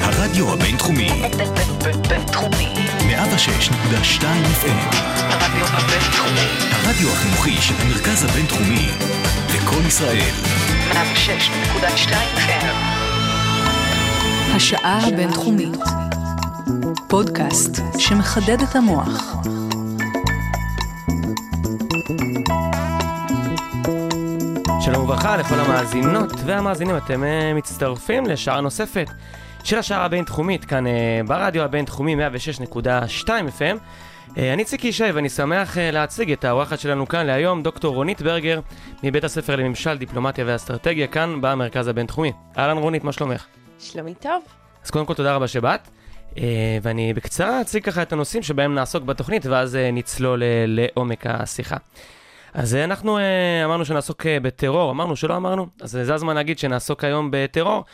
הרדיו הבינתחומי, בינתחומי. 106.2 FM, הרדיו הבינתחומי. הרדיו החינוכי של המרכז הבינתחומי, לקום ישראל, 106.2 FM. השעה הבינתחומית. פודקאסט שמחדד את המוח. שלום וברכה לכל המאזינות והמאזינים, אתם אה, מצטרפים לשעה נוספת של השעה הבינתחומית, כאן אה, ברדיו הבינתחומי 106.2 FM. אה, אני ציקי ישי ואני שמח להציג את האורחת שלנו כאן להיום, דוקטור רונית ברגר, מבית הספר לממשל, דיפלומטיה ואסטרטגיה, כאן במרכז הבינתחומי. אהלן רונית, מה שלומך? שלומי טוב. אז קודם כל תודה רבה שבאת, ואני בקצרה אציג ככה את הנושאים שבהם נעסוק בתוכנית, ואז נצלול לעומק השיחה. אז אה, אנחנו אה, אמרנו שנעסוק אה, בטרור, אמרנו שלא אמרנו, אז זה הזמן להגיד שנעסוק היום בטרור,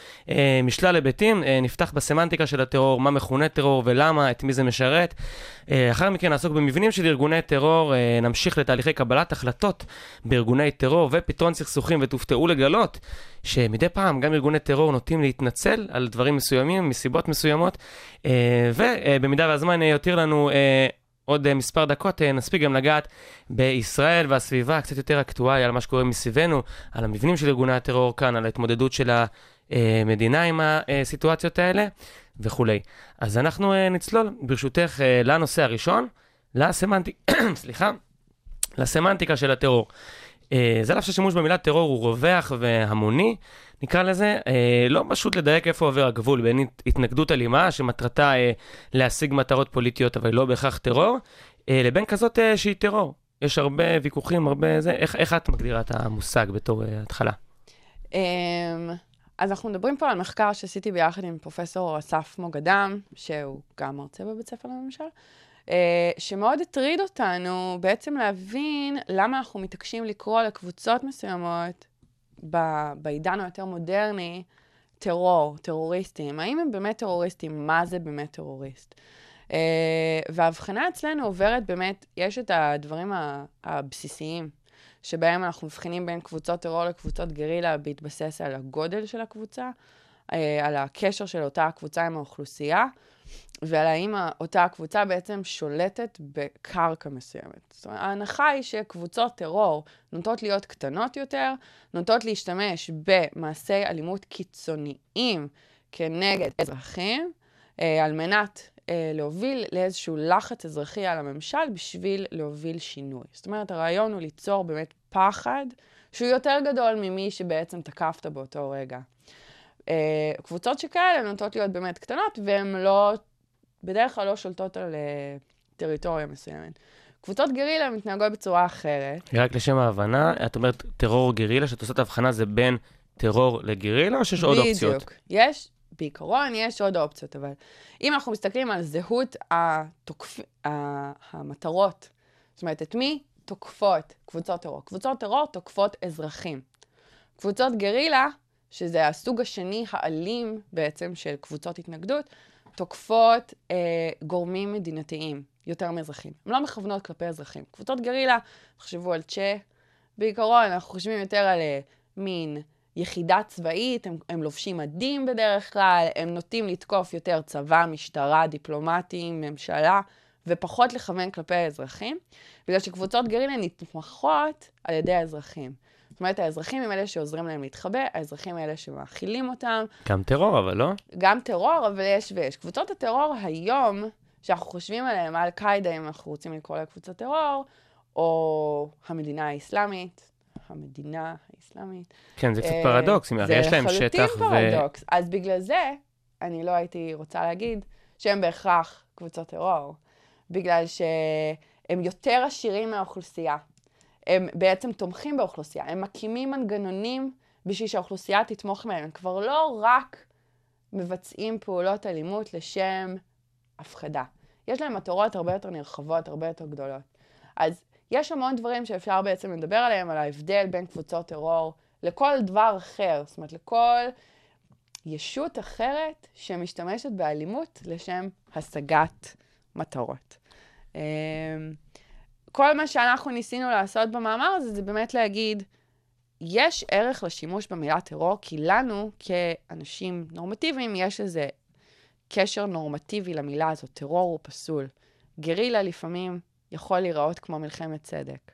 משלל היבטים, נפתח בסמנטיקה של הטרור, מה מכונה טרור ולמה, את מי זה משרת. אחר מכן נעסוק במבנים של ארגוני טרור, נמשיך לתהליכי קבלת החלטות בארגוני טרור ופתרון סכסוכים, ותופתעו לגלות שמדי פעם גם ארגוני טרור נוטים להתנצל על דברים מסוימים, מסיבות מסוימות, ובמידה והזמן יותיר לנו עוד אה, מספר דקות, אה, נספיק גם לגעת בישראל והסביבה, קצת יותר אקטואליה על מה שקורה מסביבנו, על המבנים של ארגוני הטרור כאן, על ההתמודדות של המדינה עם הסיטואציות האלה וכולי. אז אנחנו אה, נצלול, ברשותך, אה, לנושא הראשון, לסמנטיק... סליחה, לסמנטיקה של הטרור. אה, זה על אף שהשימוש במילה טרור הוא רווח והמוני, נקרא לזה, אה, לא פשוט לדייק איפה עובר הגבול בין הת- התנגדות אלימה, שמטרתה אה, להשיג מטרות פוליטיות, אבל לא בהכרח טרור, לבין כזאת שהיא טרור. יש הרבה ויכוחים, הרבה זה, איך, איך את מגדירה את המושג בתור התחלה? אמ, אז אנחנו מדברים פה על מחקר שעשיתי ביחד עם פרופסור אסף מוגדם, שהוא גם מרצה בבית ספר לממשל, שמאוד הטריד אותנו בעצם להבין למה אנחנו מתעקשים לקרוא לקבוצות מסוימות ב- בעידן היותר מודרני טרור, טרוריסטים. האם הם באמת טרוריסטים? מה זה באמת טרוריסט? Uh, וההבחנה אצלנו עוברת באמת, יש את הדברים הבסיסיים, שבהם אנחנו מבחינים בין קבוצות טרור לקבוצות גרילה בהתבסס על הגודל של הקבוצה, uh, על הקשר של אותה הקבוצה עם האוכלוסייה, ועל האם אותה הקבוצה בעצם שולטת בקרקע מסוימת. זאת אומרת, ההנחה היא שקבוצות טרור נוטות להיות קטנות יותר, נוטות להשתמש במעשי אלימות קיצוניים כנגד אזרחים, אה, על מנת אה, להוביל לאיזשהו לחץ אזרחי על הממשל בשביל להוביל שינוי. זאת אומרת, הרעיון הוא ליצור באמת פחד שהוא יותר גדול ממי שבעצם תקפת באותו רגע. אה, קבוצות שכאלה נוטות להיות באמת קטנות, והן לא, בדרך כלל לא שולטות על אה, טריטוריה מסוימת. קבוצות גרילה מתנהגות בצורה אחרת. רק לשם ההבנה, את אומרת טרור גרילה, שאת עושה את ההבחנה זה בין טרור לגרילה, או שיש עוד אופציות? בדיוק. יש, בעיקרון יש עוד אופציות, אבל אם אנחנו מסתכלים על זהות התוקפ... המטרות, זאת אומרת, את מי תוקפות קבוצות טרור? קבוצות טרור תוקפות אזרחים. קבוצות גרילה, שזה הסוג השני האלים בעצם של קבוצות התנגדות, תוקפות אה, גורמים מדינתיים, יותר מאזרחים. הן לא מכוונות כלפי אזרחים. קבוצות גרילה, תחשבו על צ'ה, בעיקרון אנחנו חושבים יותר על אה, מין יחידה צבאית, הם, הם לובשים מדים בדרך כלל, הם נוטים לתקוף יותר צבא, משטרה, דיפלומטים, ממשלה, ופחות לכוון כלפי האזרחים, בגלל שקבוצות גרילה נתמכות על ידי האזרחים. זאת אומרת, האזרחים הם אלה שעוזרים להם להתחבא, האזרחים הם אלה שמאכילים אותם, גם טרור, אבל לא? גם טרור, אבל יש ויש. קבוצות הטרור היום, שאנחנו חושבים עליהן, אל-קאעידה, אם אנחנו רוצים לקרוא לה קבוצת טרור, או המדינה האסלאמית, המדינה האסלאמית. כן, זה קצת אה, פרדוקס, הרי יש להם זה שטח לחלוטין ו... פרדוקס. אז בגלל זה, אני לא הייתי רוצה להגיד שהם בהכרח קבוצות טרור, בגלל שהם יותר עשירים מהאוכלוסייה. הם בעצם תומכים באוכלוסייה, הם מקימים מנגנונים בשביל שהאוכלוסייה תתמוך בהם. הם כבר לא רק מבצעים פעולות אלימות לשם הפחדה. יש להם מטרות הרבה יותר נרחבות, הרבה יותר גדולות. אז יש המון דברים שאפשר בעצם לדבר עליהם, על ההבדל בין קבוצות טרור לכל דבר אחר. זאת אומרת, לכל ישות אחרת שמשתמשת באלימות לשם השגת מטרות. כל מה שאנחנו ניסינו לעשות במאמר הזה, זה באמת להגיד, יש ערך לשימוש במילה טרור, כי לנו, כאנשים נורמטיביים, יש איזה קשר נורמטיבי למילה הזאת. טרור הוא פסול. גרילה לפעמים יכול להיראות כמו מלחמת צדק.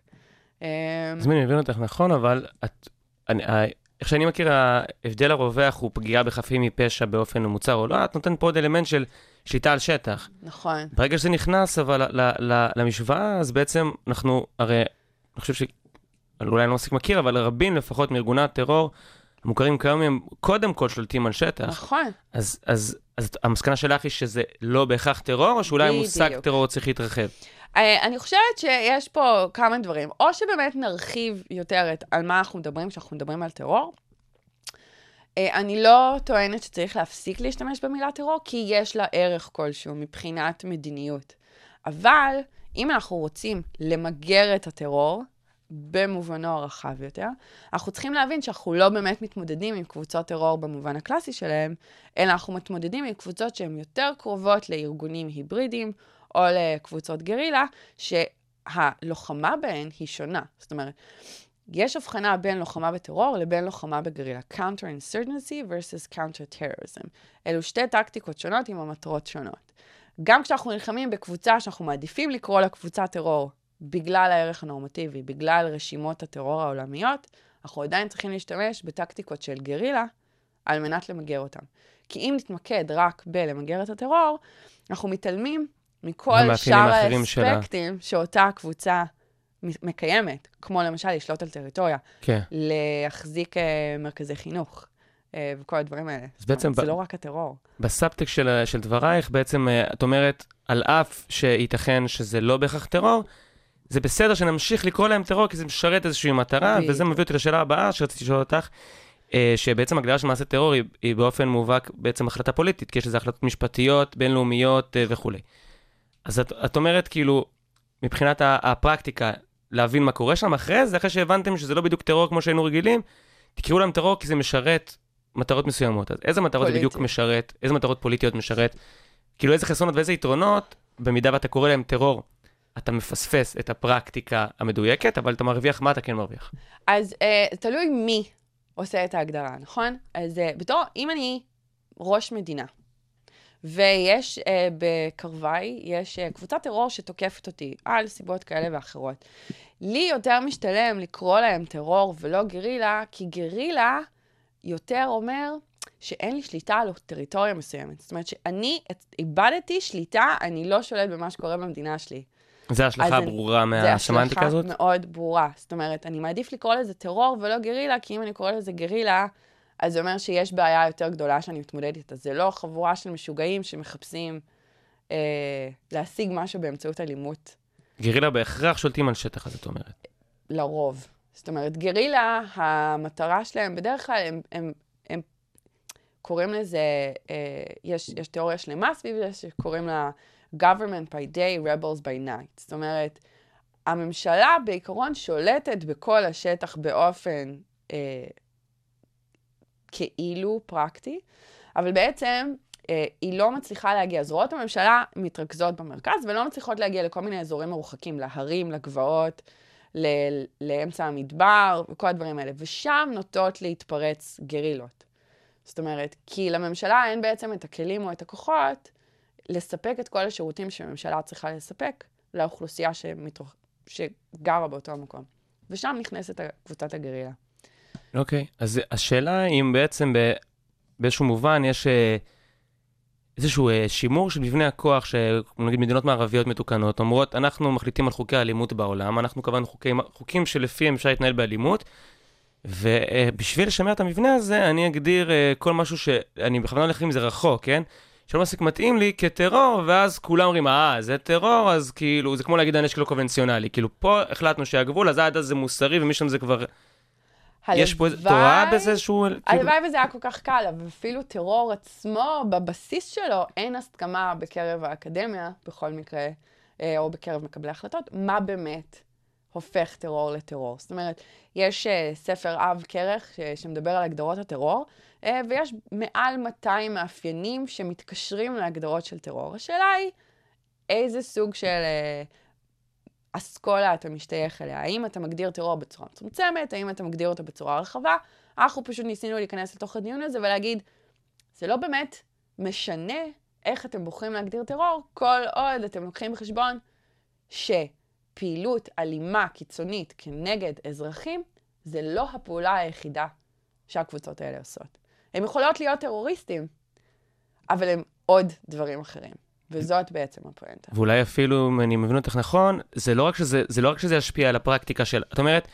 אז אני מבין אותך נכון, אבל את, אני, איך שאני מכיר, ההבדל הרווח הוא פגיעה בחפים מפשע באופן ממוצר או לא, את נותנת פה עוד אלמנט של שליטה על שטח. נכון. ברגע שזה נכנס אבל ל, ל, ל, למשוואה, אז בעצם אנחנו, הרי, אני חושב ש... אולי אני לא מספיק מכיר, אבל רבים לפחות מארגוני הטרור המוכרים כיום הם קודם כל שולטים על שטח. נכון. אז, אז, אז המסקנה שלך היא שזה לא בהכרח טרור, או שאולי המושג. טרור צריך להתרחב? אה, אני חושבת שיש פה כמה דברים. או שבאמת נרחיב יותר את על מה אנחנו מדברים כשאנחנו מדברים על טרור. אה, אני לא טוענת שצריך להפסיק להשתמש במילה טרור, כי יש לה ערך כלשהו מבחינת מדיניות. אבל אם אנחנו רוצים למגר את הטרור, במובנו הרחב יותר, אנחנו צריכים להבין שאנחנו לא באמת מתמודדים עם קבוצות טרור במובן הקלאסי שלהם, אלא אנחנו מתמודדים עם קבוצות שהן יותר קרובות לארגונים היברידיים, או לקבוצות גרילה, שהלוחמה בהן היא שונה. זאת אומרת, יש הבחנה בין לוחמה בטרור לבין לוחמה בגרילה. Counter-insurgency versus counter-terrorism. אלו שתי טקטיקות שונות עם המטרות שונות. גם כשאנחנו נלחמים בקבוצה שאנחנו מעדיפים לקרוא לה קבוצת טרור, בגלל הערך הנורמטיבי, בגלל רשימות הטרור העולמיות, אנחנו עדיין צריכים להשתמש בטקטיקות של גרילה על מנת למגר אותם. כי אם נתמקד רק בלמגר את הטרור, אנחנו מתעלמים מכל שאר האחרים שלה. האספקטים שאותה קבוצה מ- מקיימת, כמו למשל לשלוט על טריטוריה, כן. להחזיק אה, מרכזי חינוך אה, וכל הדברים האלה. זאת בעצם זה ב- לא רק הטרור. בסאבטקסט של, של דברייך, בעצם אה, את אומרת, על אף שייתכן שזה לא בהכרח טרור, זה בסדר שנמשיך לקרוא להם טרור, כי זה משרת איזושהי מטרה, בדיוק. וזה מביא אותי לשאלה הבאה שרציתי לשאול אותך, אה, שבעצם הגדרה של מעשה טרור היא, היא באופן מובהק בעצם החלטה פוליטית, כי יש לזה החלטות משפטיות, בינלאומיות אה, וכולי. אז את, את אומרת, כאילו, מבחינת הפרקטיקה, להבין מה קורה שם אחרי זה, אחרי שהבנתם שזה לא בדיוק טרור כמו שהיינו רגילים, תקראו להם טרור כי זה משרת מטרות מסוימות. אז איזה מטרות זה בדיוק פוליטי. משרת? איזה מטרות פוליטיות משרת? כאילו איזה חסרונות ואיזה יתרונות, במידה ואתה קורא להם טרור, אתה מפספס את הפרקטיקה המדויקת, אבל אתה מרוויח מה אתה כן מרוויח. אז אה, תלוי מי עושה את ההגדרה, נכון? אז אה, בתור, אם אני ראש מדינה, ויש אה, בקרבי, יש אה, קבוצת טרור שתוקפת אותי על סיבות כאלה ואחרות. לי יותר משתלם לקרוא להם טרור ולא גרילה, כי גרילה יותר אומר שאין לי שליטה על טריטוריה מסוימת. זאת אומרת שאני איבדתי שליטה, אני לא שולט במה שקורה במדינה שלי. זה ההשלכה אז הברורה זה מהסמנטיקה השלכה הזאת? מאוד ברורה. זאת אומרת, אני מעדיף לקרוא לזה טרור ולא גרילה, כי אם אני קורא לזה גרילה, אז זה אומר שיש בעיה יותר גדולה שאני מתמודדת איתה. זה לא חבורה של משוגעים שמחפשים אה, להשיג משהו באמצעות אלימות, גרילה בהכרח שולטים על שטח, אז את אומרת. לרוב. זאת אומרת, גרילה, המטרה שלהם, בדרך כלל הם, הם, הם קוראים לזה, אה, יש, יש תיאוריה שלמה סביב זה שקוראים לה government by day, rebels by night. זאת אומרת, הממשלה בעיקרון שולטת בכל השטח באופן אה, כאילו פרקטי, אבל בעצם אה, היא לא מצליחה להגיע. זרועות הממשלה מתרכזות במרכז ולא מצליחות להגיע לכל מיני אזורים מרוחקים, להרים, לגבעות, ל- לאמצע המדבר וכל הדברים האלה. ושם נוטות להתפרץ גרילות. זאת אומרת, כי לממשלה אין בעצם את הכלים או את הכוחות לספק את כל השירותים שהממשלה צריכה לספק לאוכלוסייה שמתרוח... שגרה באותו מקום. ושם נכנסת קבוצת הגרילה. אוקיי, אז השאלה אם בעצם ב- באיזשהו מובן יש אה, איזשהו אה, שימור של מבנה הכוח, שנגיד מדינות מערביות מתוקנות אומרות, אנחנו מחליטים על חוקי האלימות בעולם, אנחנו קבענו חוקים, חוקים שלפיהם אפשר להתנהל באלימות, ובשביל לשמר את המבנה הזה, אני אגדיר אה, כל משהו שאני בכוונה הולך עם זה רחוק, כן? שלא מספיק מתאים לי כטרור, ואז כולם אומרים, אה, זה טרור, אז כאילו, זה כמו להגיד הנשק לא קונבנציונלי. כאילו, פה החלטנו שהגבול, אז עד אז זה מוסרי, ומשם זה כבר... יש פה. את רואה בזה איזשהו... כאילו... הלוואי וזה היה כל כך קל, אבל אפילו טרור עצמו, בבסיס שלו, אין הסכמה בקרב האקדמיה, בכל מקרה, אה, או בקרב מקבלי החלטות, מה באמת הופך טרור לטרור. זאת אומרת, יש uh, ספר אב כרך ש- שמדבר על הגדרות הטרור, uh, ויש מעל 200 מאפיינים שמתקשרים להגדרות של טרור. השאלה היא, איזה סוג של... Uh, אסכולה אתה משתייך אליה. האם אתה מגדיר טרור בצורה מצומצמת, האם אתה מגדיר אותו בצורה רחבה. אנחנו פשוט ניסינו להיכנס לתוך הדיון הזה ולהגיד, זה לא באמת משנה איך אתם בוחרים להגדיר טרור, כל עוד אתם לוקחים בחשבון שפעילות אלימה קיצונית כנגד אזרחים, זה לא הפעולה היחידה שהקבוצות האלה עושות. הם יכולות להיות טרוריסטים, אבל הם עוד דברים אחרים. וזאת בעצם הפואנטה. ואולי אפילו, אם אני מבין אותך נכון, זה לא רק שזה, זה לא רק שזה ישפיע על הפרקטיקה של... את אומרת,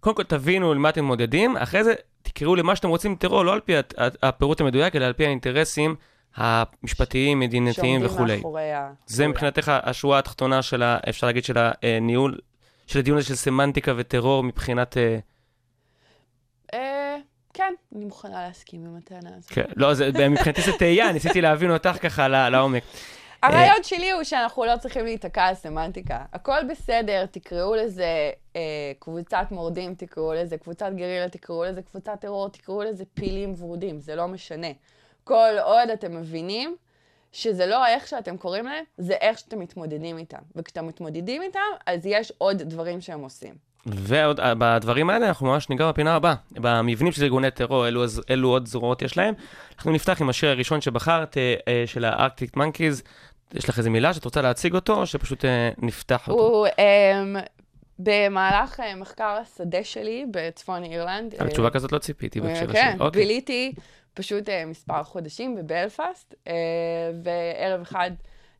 קודם כל תבינו למה אתם מודדים, אחרי זה תקראו למה שאתם רוצים טרור, לא על פי הפירוט המדויק, אלא על פי האינטרסים המשפטיים, מדינתיים וכולי. זה מבחינתך השורה התחתונה של, ה, אפשר להגיד, של הניהול, של הדיון הזה של סמנטיקה וטרור מבחינת... אה, אה, כן, אני מוכנה להסכים עם הטענה הזאת. כן, לא, זה, מבחינתי זה תהייה, ניסיתי להבין אותך ככה לעומק. הרעיון שלי הוא שאנחנו לא צריכים להיתקע על סמנטיקה. הכל בסדר, תקראו לזה אה, קבוצת מורדים, תקראו לזה קבוצת גרילה, תקראו לזה קבוצת טרור, תקראו לזה פילים ורודים, זה לא משנה. כל עוד אתם מבינים שזה לא איך שאתם קוראים להם, זה איך שאתם מתמודדים איתם. וכשאתם מתמודדים איתם, אז יש עוד דברים שהם עושים. ועוד, אה, בדברים האלה אנחנו ממש ניגע בפינה הבאה. במבנים של ארגוני טרור, אלו, אלו עוד זרועות יש להם. אנחנו נפתח עם השיר הראשון שבחרת, אה, אה, של הארקטיק מנקיז. יש לך איזה מילה שאת רוצה להציג אותו, או שפשוט אה, נפתח אותו? הוא אה, במהלך מחקר השדה שלי בצפון אירלנד. על תשובה כזאת לא ציפיתי בהקשר כן, השני. אוקיי. ביליתי פשוט מספר חודשים בבלפאסט, וערב אחד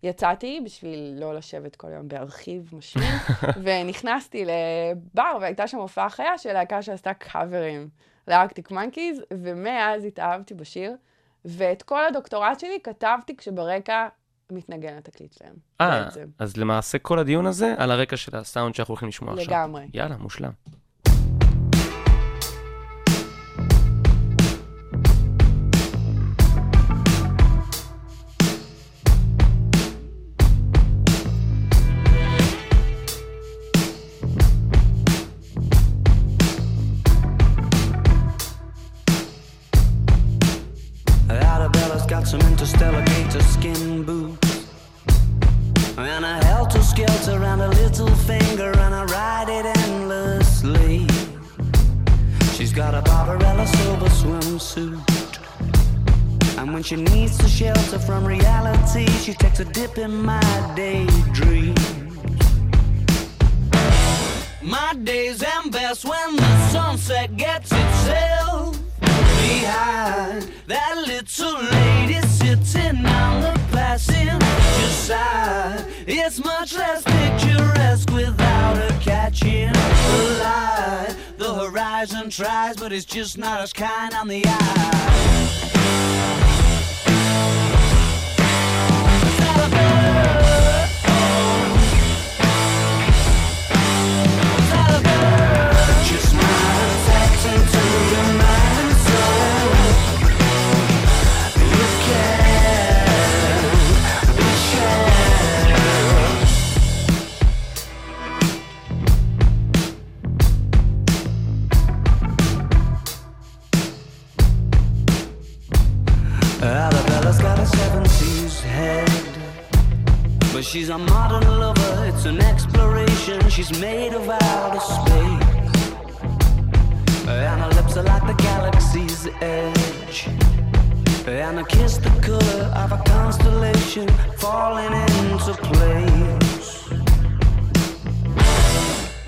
יצאתי בשביל לא לשבת כל היום בארכיב משמין, ונכנסתי לבר, והייתה שם הופעה חיה של להקה שעשתה קאברים לארקטיק מנקיז, ומאז התאהבתי בשיר, ואת כל הדוקטורט שלי כתבתי כשברקע מתנגן התקליט שלהם. אה. אז למעשה כל הדיון הזה על הרקע של הסאונד שאנחנו הולכים לשמוע עכשיו. לגמרי. יאללה, מושלם. In my daydream My days end best when the sunset gets itself behind that little lady sitting on the passenger side. It's much less picturesque without her catching the light. The horizon tries, but it's just not as kind on the eye. Just my sex into your mind. She's a modern lover, it's an exploration. She's made of outer space. And her lips are like the galaxy's edge. And her kiss the color of a constellation falling into place.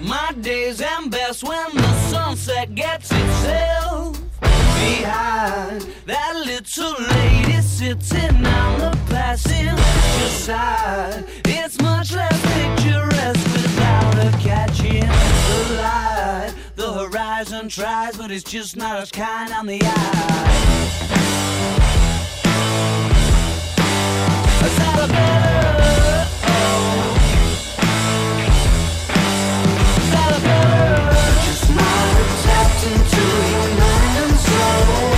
My days end best when the sunset gets itself behind that little lady sitting on the passenger side. It's much less picturesque without her catching the light. The horizon tries, but it's just not as kind on the eye. Is that a bird? Is that a bird? Just not tapped into your mind and soul.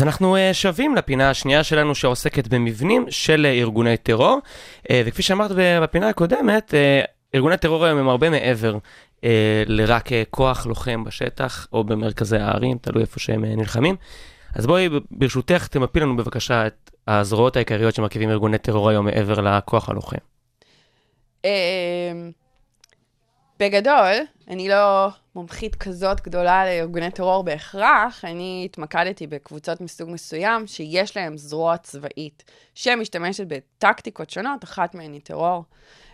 אז אנחנו אה, שבים לפינה השנייה שלנו שעוסקת במבנים של אה, ארגוני טרור, אה, וכפי שאמרת בפינה הקודמת, ארגוני טרור היום הם הרבה מעבר לרק אה, כוח לוחם בשטח או במרכזי הערים, תלוי איפה שהם אה, נלחמים. אז בואי ברשותך תמפי לנו בבקשה את הזרועות העיקריות שמרכיבים ארגוני טרור היום מעבר לכוח הלוחם. בגדול, אני לא מומחית כזאת גדולה לארגוני טרור בהכרח, אני התמקדתי בקבוצות מסוג מסוים שיש להם זרוע צבאית שמשתמשת בטקטיקות שונות, אחת מהן היא טרור.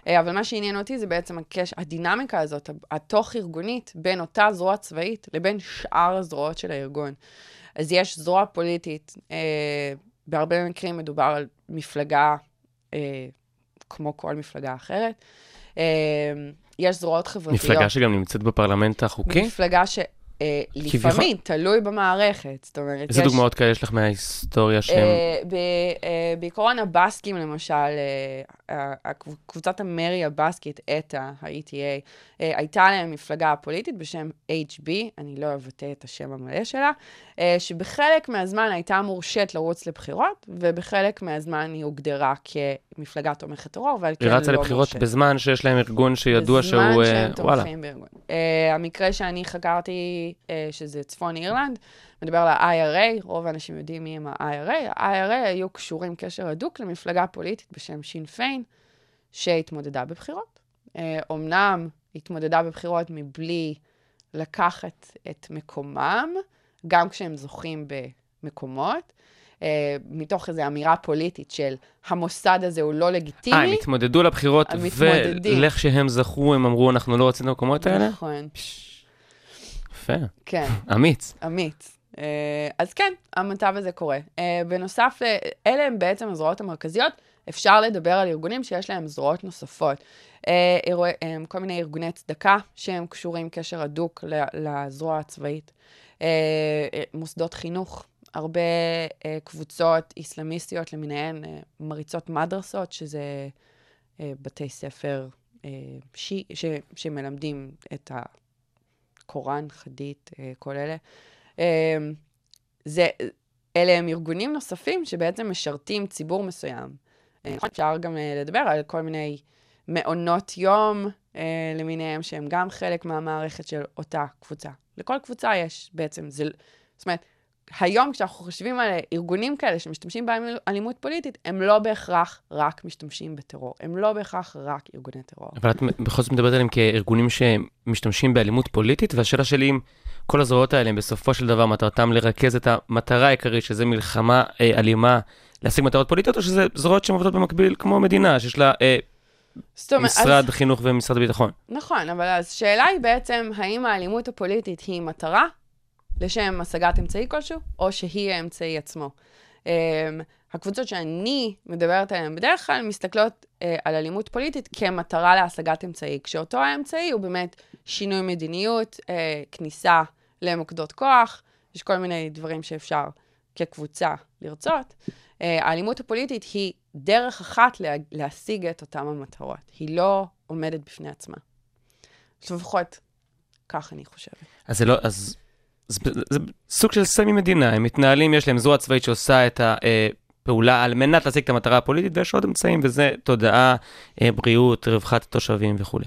אה, אבל מה שעניין אותי זה בעצם הקש... הדינמיקה הזאת, התוך-ארגונית, בין אותה זרוע צבאית לבין שאר הזרועות של הארגון. אז יש זרוע פוליטית, אה, בהרבה מקרים מדובר על מפלגה אה, כמו כל מפלגה אחרת. אה, יש זרועות חברתיות. מפלגה שגם נמצאת בפרלמנט החוקי? מפלגה ש... אה. לפעמים, תלוי במערכת. זאת אומרת, איזה. דוגמאות כאלה יש לך מההיסטוריה שהם... אה, אה, בעיקרון הבסקים, למשל, קבוצת המרי הבסקית, ETA, ה-ETA, הייתה להם מפלגה פוליטית בשם HB, אני לא אבטא את השם המלא שלה, שבחלק מהזמן הייתה מורשית לרוץ לבחירות, ובחלק מהזמן היא הוגדרה כמפלגה תומכת טרור, ועל כן היא לא רצה לבחירות מורשית. בזמן שיש להם ארגון שידוע שהוא... בזמן אה, שהם וואלה. תומכים בארגון. Uh, המקרה שאני חקרתי, uh, שזה צפון אירלנד, מדבר על ה-IRA, רוב האנשים יודעים מי הם ה-IRA. ה-IRA היו קשורים קשר הדוק למפלגה פוליטית בשם שין פיין, שהתמודדה בבחירות. Uh, אמנם התמודדה בבחירות מבלי לקחת את מקומם, גם כשהם זוכים במקומות. Uh, מתוך איזו אמירה פוליטית של המוסד הזה הוא לא לגיטימי. אה, הם התמודדו לבחירות. ולך שהם זכו, הם אמרו, אנחנו לא רוצים את המקומות האלה? נכון, יפה, כן. אמיץ. אמיץ. אה, אז כן, המצב הזה קורה. אה, בנוסף, ל- אלה הם בעצם הזרועות המרכזיות. אפשר לדבר על ארגונים שיש להם זרועות נוספות. אה, אה, כל מיני ארגוני צדקה שהם קשורים קשר הדוק לזרוע הצבאית. אה, אה, מוסדות חינוך, הרבה אה, קבוצות איסלאמיסטיות למיניהן, אה, מריצות מדרסות, שזה אה, בתי ספר אה, שי, ש, שמלמדים את הקוראן, חדית, אה, כל אלה. אה, זה, אלה הם ארגונים נוספים שבעצם משרתים ציבור מסוים. אה, אפשר גם אה, לדבר על כל מיני מעונות יום אה, למיניהם, שהם גם חלק מהמערכת של אותה קבוצה. לכל קבוצה יש בעצם, זה, זאת אומרת, היום כשאנחנו חושבים על ארגונים כאלה שמשתמשים באלימות פוליטית, הם לא בהכרח רק משתמשים בטרור. הם לא בהכרח רק ארגוני טרור. אבל את בכל זאת מדברת עליהם כארגונים שמשתמשים באלימות פוליטית, והשאלה שלי אם כל הזרועות האלה הם בסופו של דבר מטרתם לרכז את המטרה העיקרית, שזה מלחמה אה, אלימה, להשיג מטרות פוליטיות, או שזה זרועות שהן עובדות במקביל כמו מדינה, שיש לה אה, אומרת, אז- משרד חינוך ומשרד ביטחון. נכון, אבל אז השאלה היא בעצם, האם האלימות הפוליטית היא מטרה לשם השגת אמצעי כלשהו, או שהיא האמצעי עצמו. Um, הקבוצות שאני מדברת עליהן בדרך כלל מסתכלות uh, על אלימות פוליטית כמטרה להשגת אמצעי, כשאותו האמצעי הוא באמת שינוי מדיניות, uh, כניסה למוקדות כוח, יש כל מיני דברים שאפשר כקבוצה לרצות. Uh, האלימות הפוליטית היא דרך אחת לה, להשיג את אותן המטרות. היא לא עומדת בפני עצמה. לפחות כך אני חושבת. אז זה לא, אז זה, זה סוג של סמי מדינה, הם מתנהלים, יש להם זרוע צבאית שעושה את הפעולה על מנת להשיג את המטרה הפוליטית, ויש עוד אמצעים, וזה תודעה, אה, בריאות, רווחת התושבים וכולי.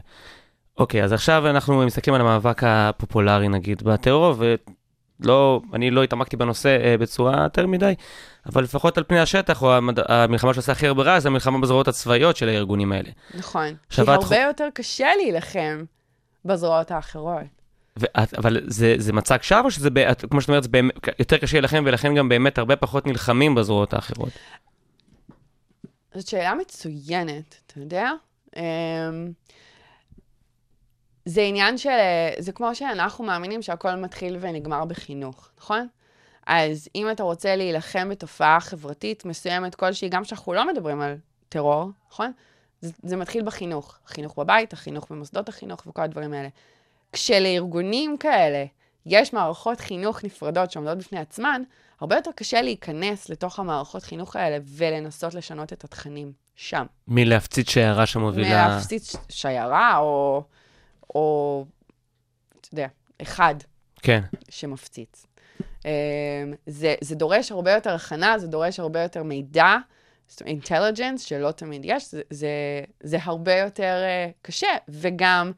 אוקיי, אז עכשיו אנחנו מסתכלים על המאבק הפופולרי נגיד בטרור, ולא, אני לא התעמקתי בנושא אה, בצורה יותר מדי, אבל לפחות על פני השטח, או המד... המלחמה שעושה הכי הרבה רע, זה המלחמה בזרועות הצבאיות של הארגונים האלה. נכון. כי הרבה חו- יותר קשה להילחם בזרועות האחרות. אבל זה, זה מצג שווא, או שזה, כמו שאת אומרת, זה באמת, יותר קשה לכם, ולכן גם באמת הרבה פחות נלחמים בזרועות האחרות. זאת שאלה מצוינת, אתה יודע? אמ, זה עניין של... זה כמו שאנחנו מאמינים שהכל מתחיל ונגמר בחינוך, נכון? אז אם אתה רוצה להילחם בתופעה חברתית מסוימת כלשהי, גם שאנחנו לא מדברים על טרור, נכון? זה, זה מתחיל בחינוך. החינוך בבית, החינוך במוסדות החינוך וכל הדברים האלה. כשלארגונים כאלה יש מערכות חינוך נפרדות שעומדות בפני עצמן, הרבה יותר קשה להיכנס לתוך המערכות חינוך האלה ולנסות לשנות את התכנים שם. מלהפציץ שיירה שמובילה... מלהפציץ שיירה או, או, אתה יודע, אחד כן. שמפציץ. אמ, זה, זה דורש הרבה יותר הכנה, זה דורש הרבה יותר מידע, אינטליג'נס, שלא תמיד יש, זה, זה, זה הרבה יותר uh, קשה, וגם,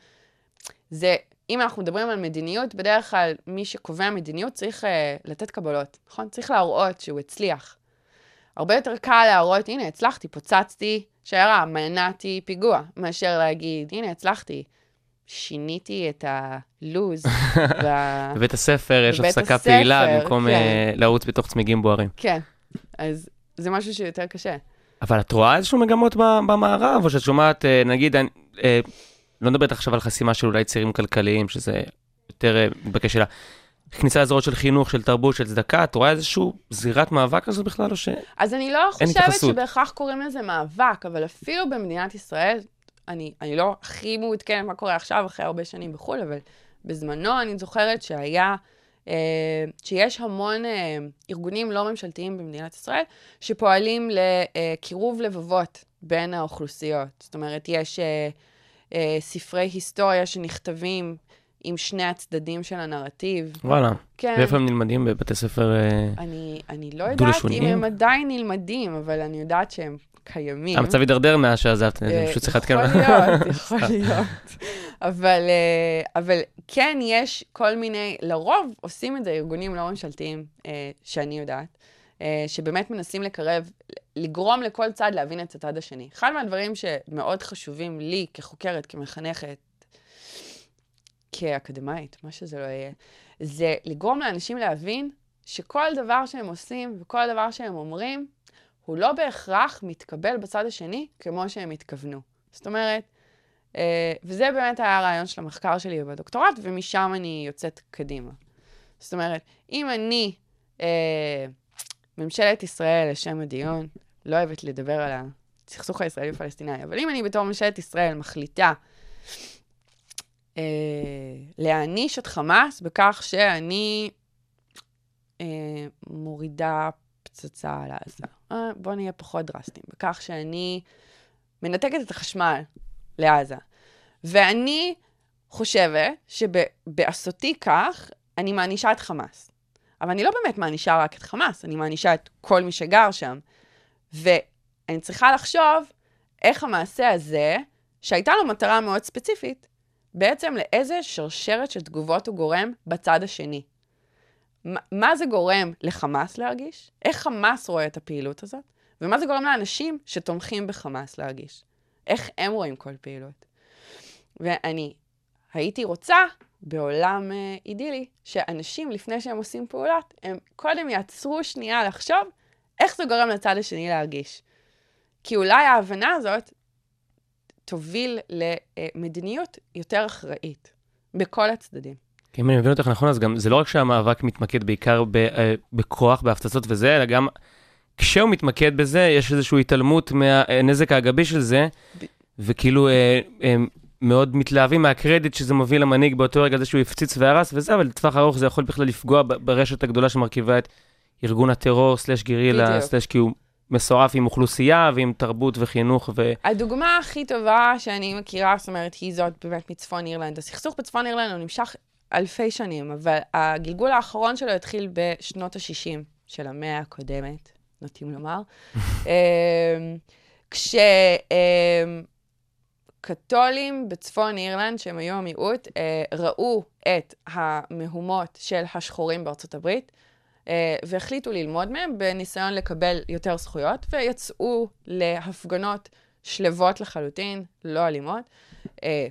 זה, אם אנחנו מדברים על מדיניות, בדרך כלל מי שקובע מדיניות צריך uh, לתת קבלות, נכון? צריך להראות שהוא הצליח. הרבה יותר קל להראות, הנה, הצלחתי, פוצצתי שיירה, מנעתי פיגוע, מאשר להגיד, הנה, הצלחתי. שיניתי את הלוז. וה... בבית הספר יש הפסקה הספר, פעילה במקום כן. אה, לרוץ בתוך צמיגים בוערים. כן, אז זה משהו שיותר קשה. אבל את רואה איזשהו מגמות ב- במערב, או שאת שומעת, אה, נגיד, לא מדברת עכשיו על חסימה של אולי צירים כלכליים, שזה יותר אה, מתבקש שלה. כניסה לזרועות של חינוך, של תרבות, של צדקה, את רואה איזשהו זירת מאבק כזאת בכלל, או ש... אז אני לא חושבת. שבהכרח קוראים לזה מאבק, אבל אפילו במדינת ישראל, אני, אני לא הכי מעודכנת מה קורה עכשיו, אחרי הרבה שנים בחו"ל, אבל בזמנו אני זוכרת שהיה, אה, שיש המון אה, ארגונים לא ממשלתיים במדינת ישראל, שפועלים לקירוב לבבות בין האוכלוסיות. זאת אומרת, יש אה, אה, ספרי היסטוריה שנכתבים עם שני הצדדים של הנרטיב. וואלה. כן. ואיפה הם נלמדים? בבתי ספר... אה, אני, אני לא יודעת? אם הם עדיין נלמדים, אבל אני יודעת שהם קיימים. המצב הידרדר מאז שעזבת, אני אה, פשוט צריך לעדכן. יכול להיות, יכול להיות. אבל, אה, אבל כן, יש כל מיני, לרוב עושים את זה ארגונים לא ממשלתיים, שאני יודעת, שבאמת מנסים לקרב, לגרום לכל צד להבין את הצד השני. אחד מהדברים שמאוד חשובים לי כחוקרת, כמחנכת, כאקדמאית, מה שזה לא יהיה, זה לגרום לאנשים להבין שכל דבר שהם עושים וכל דבר שהם אומרים, הוא לא בהכרח מתקבל בצד השני כמו שהם התכוונו. זאת אומרת, אה, וזה באמת היה הרעיון של המחקר שלי בדוקטורט, ומשם אני יוצאת קדימה. זאת אומרת, אם אני, אה, ממשלת ישראל, לשם הדיון, לא אוהבת לדבר על הסכסוך הישראלי-פלסטיני, אבל אם אני בתור ממשלת ישראל מחליטה אה, להעניש את חמאס בכך שאני אה, מורידה פצצה על עזה. אה, בואו נהיה פחות דרסטיים. בכך שאני מנתקת את החשמל לעזה. ואני חושבת שבעשותי כך, אני מענישה את חמאס. אבל אני לא באמת מענישה רק את חמאס, אני מענישה את כל מי שגר שם. ואני צריכה לחשוב איך המעשה הזה, שהייתה לו מטרה מאוד ספציפית, בעצם לאיזה שרשרת של תגובות הוא גורם בצד השני. מה- מה זה גורם לחמאס להרגיש? איך חמאס רואה את הפעילות הזאת? ומה זה גורם לאנשים שתומכים בחמאס להרגיש? איך הם רואים כל פעילות? ואני הייתי רוצה, בעולם אה, אידילי, שאנשים, לפני שהם עושים פעולות, הם קודם יעצרו שנייה לחשוב איך זה גורם לצד השני להרגיש. כי אולי ההבנה הזאת תוביל למדיניות יותר אחראית, בכל הצדדים. אם אני מבין אותך נכון, אז גם זה לא רק שהמאבק מתמקד בעיקר ב, אה, בכוח, בהפצצות וזה, אלא גם כשהוא מתמקד בזה, יש איזושהי התעלמות מהנזק האגבי של זה, ב- וכאילו אה, אה, מאוד מתלהבים מהקרדיט שזה מוביל למנהיג באותו רגע, זה שהוא הפציץ והרס וזה, אבל לטווח ארוך זה יכול בכלל לפגוע ברשת הגדולה שמרכיבה את ארגון הטרור, סלש גרילה. סלש כי הוא מסועף עם אוכלוסייה ועם תרבות וחינוך, ו... הדוגמה הכי טובה שאני מכירה, זאת אומרת, היא זאת באמת מצפון אירלנד. הסכסוך בצפון אירלנד הוא נמשך אלפי שנים, אבל הגלגול האחרון שלו התחיל בשנות ה-60 של המאה הקודמת, נוטים לומר. אמ, כשקתולים בצפון אירלנד, שהם היו המיעוט, אה, ראו את המהומות של השחורים בארצות הברית, אה, והחליטו ללמוד מהם בניסיון לקבל יותר זכויות, ויצאו להפגנות שלוות לחלוטין, לא אלימות. אה,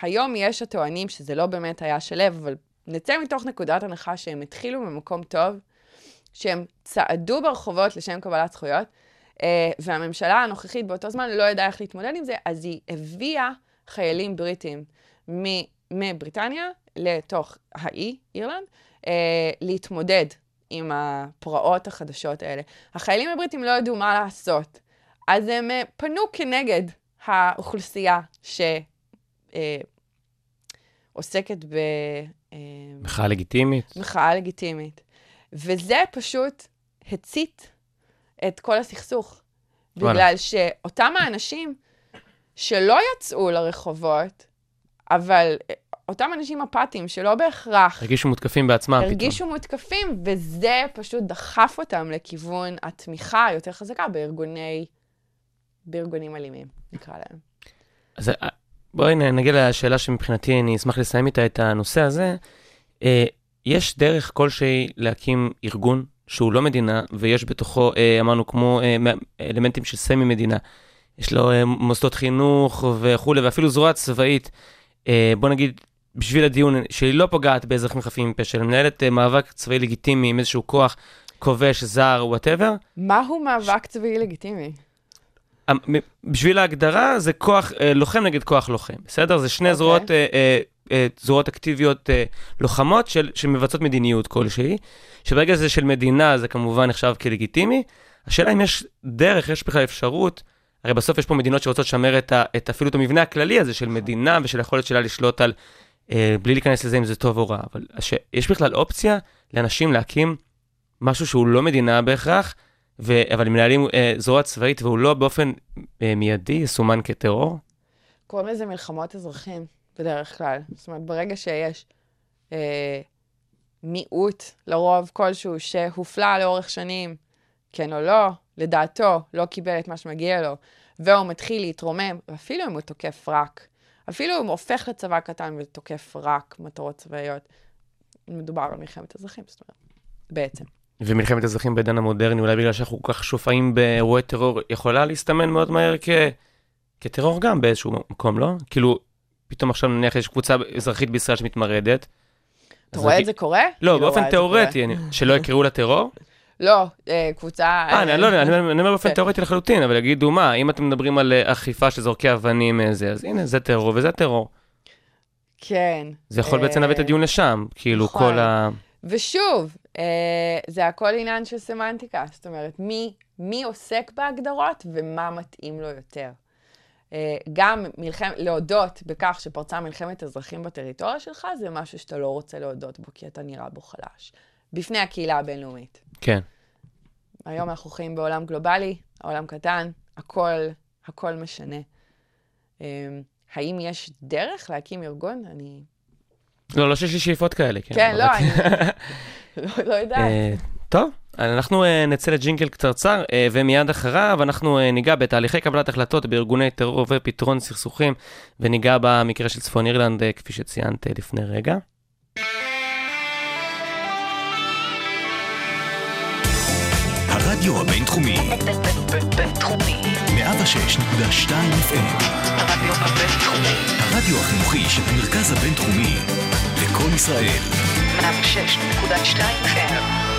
היום יש הטוענים שזה לא באמת היה שלו, אבל נצא מתוך נקודת הנחה שהם התחילו ממקום טוב, שהם צעדו ברחובות לשם קבלת זכויות, והממשלה הנוכחית באותו זמן לא ידעה איך להתמודד עם זה, אז היא הביאה חיילים בריטים מבריטניה לתוך האי, אירלנד, אה, להתמודד עם הפרעות החדשות האלה. החיילים הבריטים לא ידעו מה לעשות, אז הם אה, פנו כנגד האוכלוסייה שעוסקת אה, מחאה לגיטימית. מחאה לגיטימית. וזה פשוט הצית את כל הסכסוך. וואלה. בגלל שאותם האנשים שלא יצאו לרחובות, אבל אה, אותם אנשים אפאתיים שלא בהכרח הרגישו מותקפים בעצמם פתאום. הרגישו מותקפים, וזה פשוט דחף אותם לכיוון התמיכה היותר חזקה בארגוני, בארגונים אלימים, נקרא להם. אז אה, בואי נ- נגיע לשאלה שמבחינתי אני אשמח לסיים איתה את הנושא הזה. אה, יש דרך כלשהי להקים ארגון שהוא לא מדינה, ויש בתוכו, אה, אמרנו, כמו אה, אלמנטים של סמי-מדינה. יש לו אה, מוסדות חינוך וכולי, ואפילו זרוע צבאית. בוא נגיד, בשביל הדיון, שהיא לא פוגעת באזרחים חפים מפשע, אלא מנהלת מאבק צבאי לגיטימי עם איזשהו כוח כובש, זר, whatever. מהו מאבק צבאי לגיטימי? המ- מ- בשביל ההגדרה זה כוח לוחם נגד כוח לוחם, בסדר? זה שני אוקיי. זרועות, אה, אה, אקטיביות אה, לוחמות של, שמבצעות מדיניות כלשהי, שברגע זה של מדינה זה כמובן נחשב כלגיטימי. השאלה אם יש דרך, יש בכלל אפשרות, הרי בסוף יש פה מדינות שרוצות לשמר את, ה, את אפילו את המבנה הכללי הזה של מדינה ושל היכולת שלה לשלוט על, אה, בלי להיכנס לזה אם זה טוב או רע, אבל יש בכלל אופציה לאנשים להקים משהו שהוא לא מדינה בהכרח, ו... אבל מנהלים אה, זרוע צבאית והוא לא באופן אה, מיידי יסומן כטרור? קוראים לזה מלחמות אזרחים, בדרך כלל. זאת אומרת, ברגע שיש אה, מיעוט, לרוב כלשהו, שהופלה לאורך שנים, כן או לא, לדעתו, לא קיבל את מה שמגיע לו, והוא מתחיל להתרומם, ואפילו אם הוא תוקף רק, אפילו אם הוא הופך לצבא קטן ותוקף רק מטרות צבאיות, מדובר על מלחמת אזרחים, זאת אומרת, בעצם. ומלחמת אזרחים בעידן המודרני, אולי בגלל שאנחנו כל כך שופעים באירועי טרור, יכולה להסתמן מאוד מהר כ... כטרור גם באיזשהו מקום, לא? כאילו, פתאום עכשיו נניח יש קבוצה אזרחית בישראל שמתמרדת. אתה רואה את זה קורה? לא, אני באופן. תיאורטי, שלא יקראו לה טרור. לא, אה, קבוצה... אה, אני לא יודע, אני אומר- אני אומר באופן כן. תיאורטי לחלוטין, אבל יגידו, מה, אם אתם מדברים על אה, אכיפה של זורקי אבנים, אה, אז הנה, זה טרור וזה טרור. כן. זה יכול בעצם להביא את אה, הדיון לשם, כאילו, נכון. כל ה... ושוב, אה, זה הכל עניין של סמנטיקה. זאת אומרת, מי עוסק בהגדרות ומה מתאים לו יותר. אה, גם מלחמת, להודות בכך שפרצה מלחמת אזרחים בטריטוריה שלך, זה משהו שאתה לא רוצה להודות בו, כי אתה נראה בו חלש. בפני הקהילה הבינלאומית. כן. היום אנחנו חיים בעולם גלובלי, העולם קטן, הכל, הכל משנה. אה, האם יש דרך להקים ארגון? אני... לא, לא שיש לי שאיפות כאלה, כן. כן, לא, אני לא, לא יודעת. טוב, אנחנו אה, נצא לג'ינגל קצרצר, אה, ומיד אחריו אנחנו אה, ניגע בתהליכי קבלת החלטות בארגוני טרור ופתרון סכסוכים, וניגע במקרה של צפון אירלנד, כפי שציינת לפני רגע. הרדיו הבינתחומי, בינתחומי. 106.2 FM, הרדיו הבינתחומי. הרדיו החינוכי של המרכז הבינתחומי, לקום ישראל, 106.2 FM.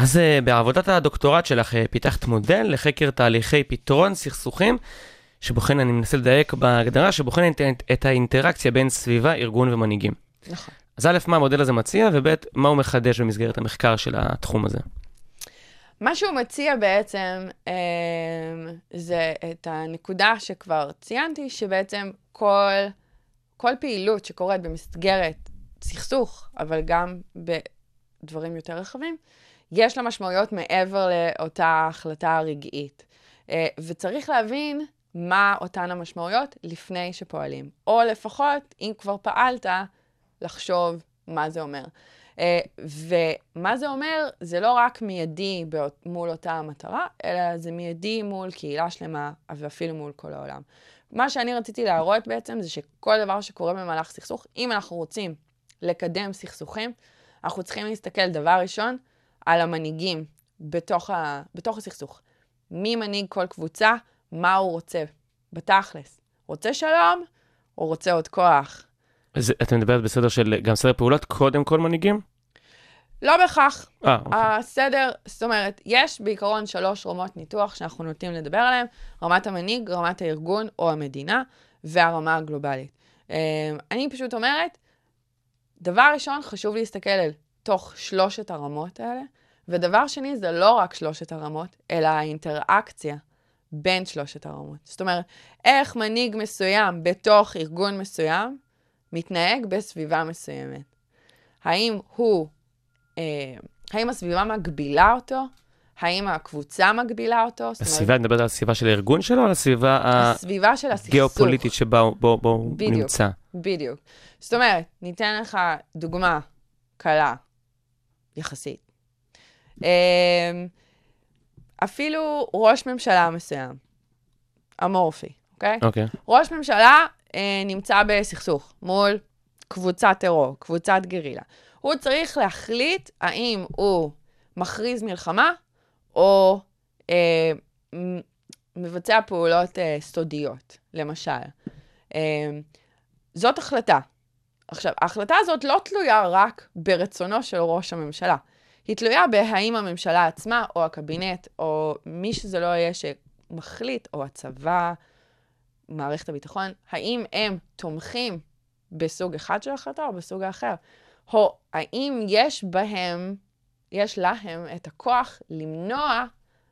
אז אה, בעבודת הדוקטורט שלך אה, פיתחת מודל לחקר תהליכי פתרון סכסוכים, שבוחן, אני מנסה לדייק בהגדרה, שבוחן את, את האינטראקציה בין סביבה, ארגון ומנהיגים. נכון. אז א', מה המודל הזה מציע, וב', מה הוא מחדש במסגרת המחקר של התחום הזה. מה שהוא מציע בעצם אה, זה את הנקודה שכבר ציינתי, שבעצם כל, כל פעילות שקורית במסגרת סכסוך, אבל גם בדברים יותר רחבים, יש לה משמעויות מעבר לאותה החלטה רגעית. אה, וצריך להבין מה אותן המשמעויות לפני שפועלים. או לפחות, אם כבר פעלת, לחשוב מה זה אומר. אה, ומה זה אומר, זה לא רק מיידי מול אותה המטרה, אלא זה מיידי מול קהילה שלמה, ואפילו מול כל העולם. מה שאני רציתי להראות בעצם, זה שכל דבר שקורה במהלך סכסוך, אם אנחנו רוצים לקדם סכסוכים, אנחנו צריכים להסתכל דבר ראשון על המנהיגים בתוך, ה... בתוך הסכסוך. מי מנהיג כל קבוצה, מה הוא רוצה, בתכלס. רוצה שלום, או רוצה עוד כוח? אז את מדברת בסדר של גם סדר פעולות, קודם כל מנהיגים? לא בהכרח. אה, אוקיי. הסדר, זאת אומרת, יש בעיקרון שלוש רמות ניתוח שאנחנו נוטים לדבר עליהן, רמת המנהיג, רמת הארגון או המדינה, והרמה הגלובלית. אה, אני פשוט אומרת, דבר ראשון, חשוב להסתכל על תוך שלושת הרמות האלה, ודבר שני, זה לא רק שלושת הרמות, אלא האינטראקציה בין שלושת הרמות. זאת אומרת, איך מנהיג מסוים בתוך ארגון מסוים מתנהג בסביבה מסוימת. האם הוא, אה, האם הסביבה מגבילה אותו? האם הקבוצה מגבילה אותו? הסביבה, את מדברת על הסביבה של הארגון שלו, או על הסביבה הסביבה של הסכסוך. הגיאופוליטית שבה הוא בו- בו הוא בדיוק. נמצא? בדיוק. זאת אומרת, ניתן לך דוגמה קלה, יחסית. אמ, אפילו ראש ממשלה מסוים, אמורפי, אוקיי? אוקיי. ראש ממשלה אה, נמצא בסכסוך מול קבוצת טרור, קבוצת גרילה. הוא צריך להחליט האם הוא מכריז מלחמה או אה, מבצע פעולות אה, סודיות, למשל. אה, זאת החלטה. עכשיו, ההחלטה הזאת לא תלויה רק ברצונו של ראש הממשלה. היא תלויה בהאם הממשלה עצמה, או הקבינט, או מי שזה לא יהיה שמחליט, או הצבא, מערכת הביטחון, האם הם תומכים בסוג אחד של החלטה או בסוג האחר? או האם יש בהם, יש להם את הכוח למנוע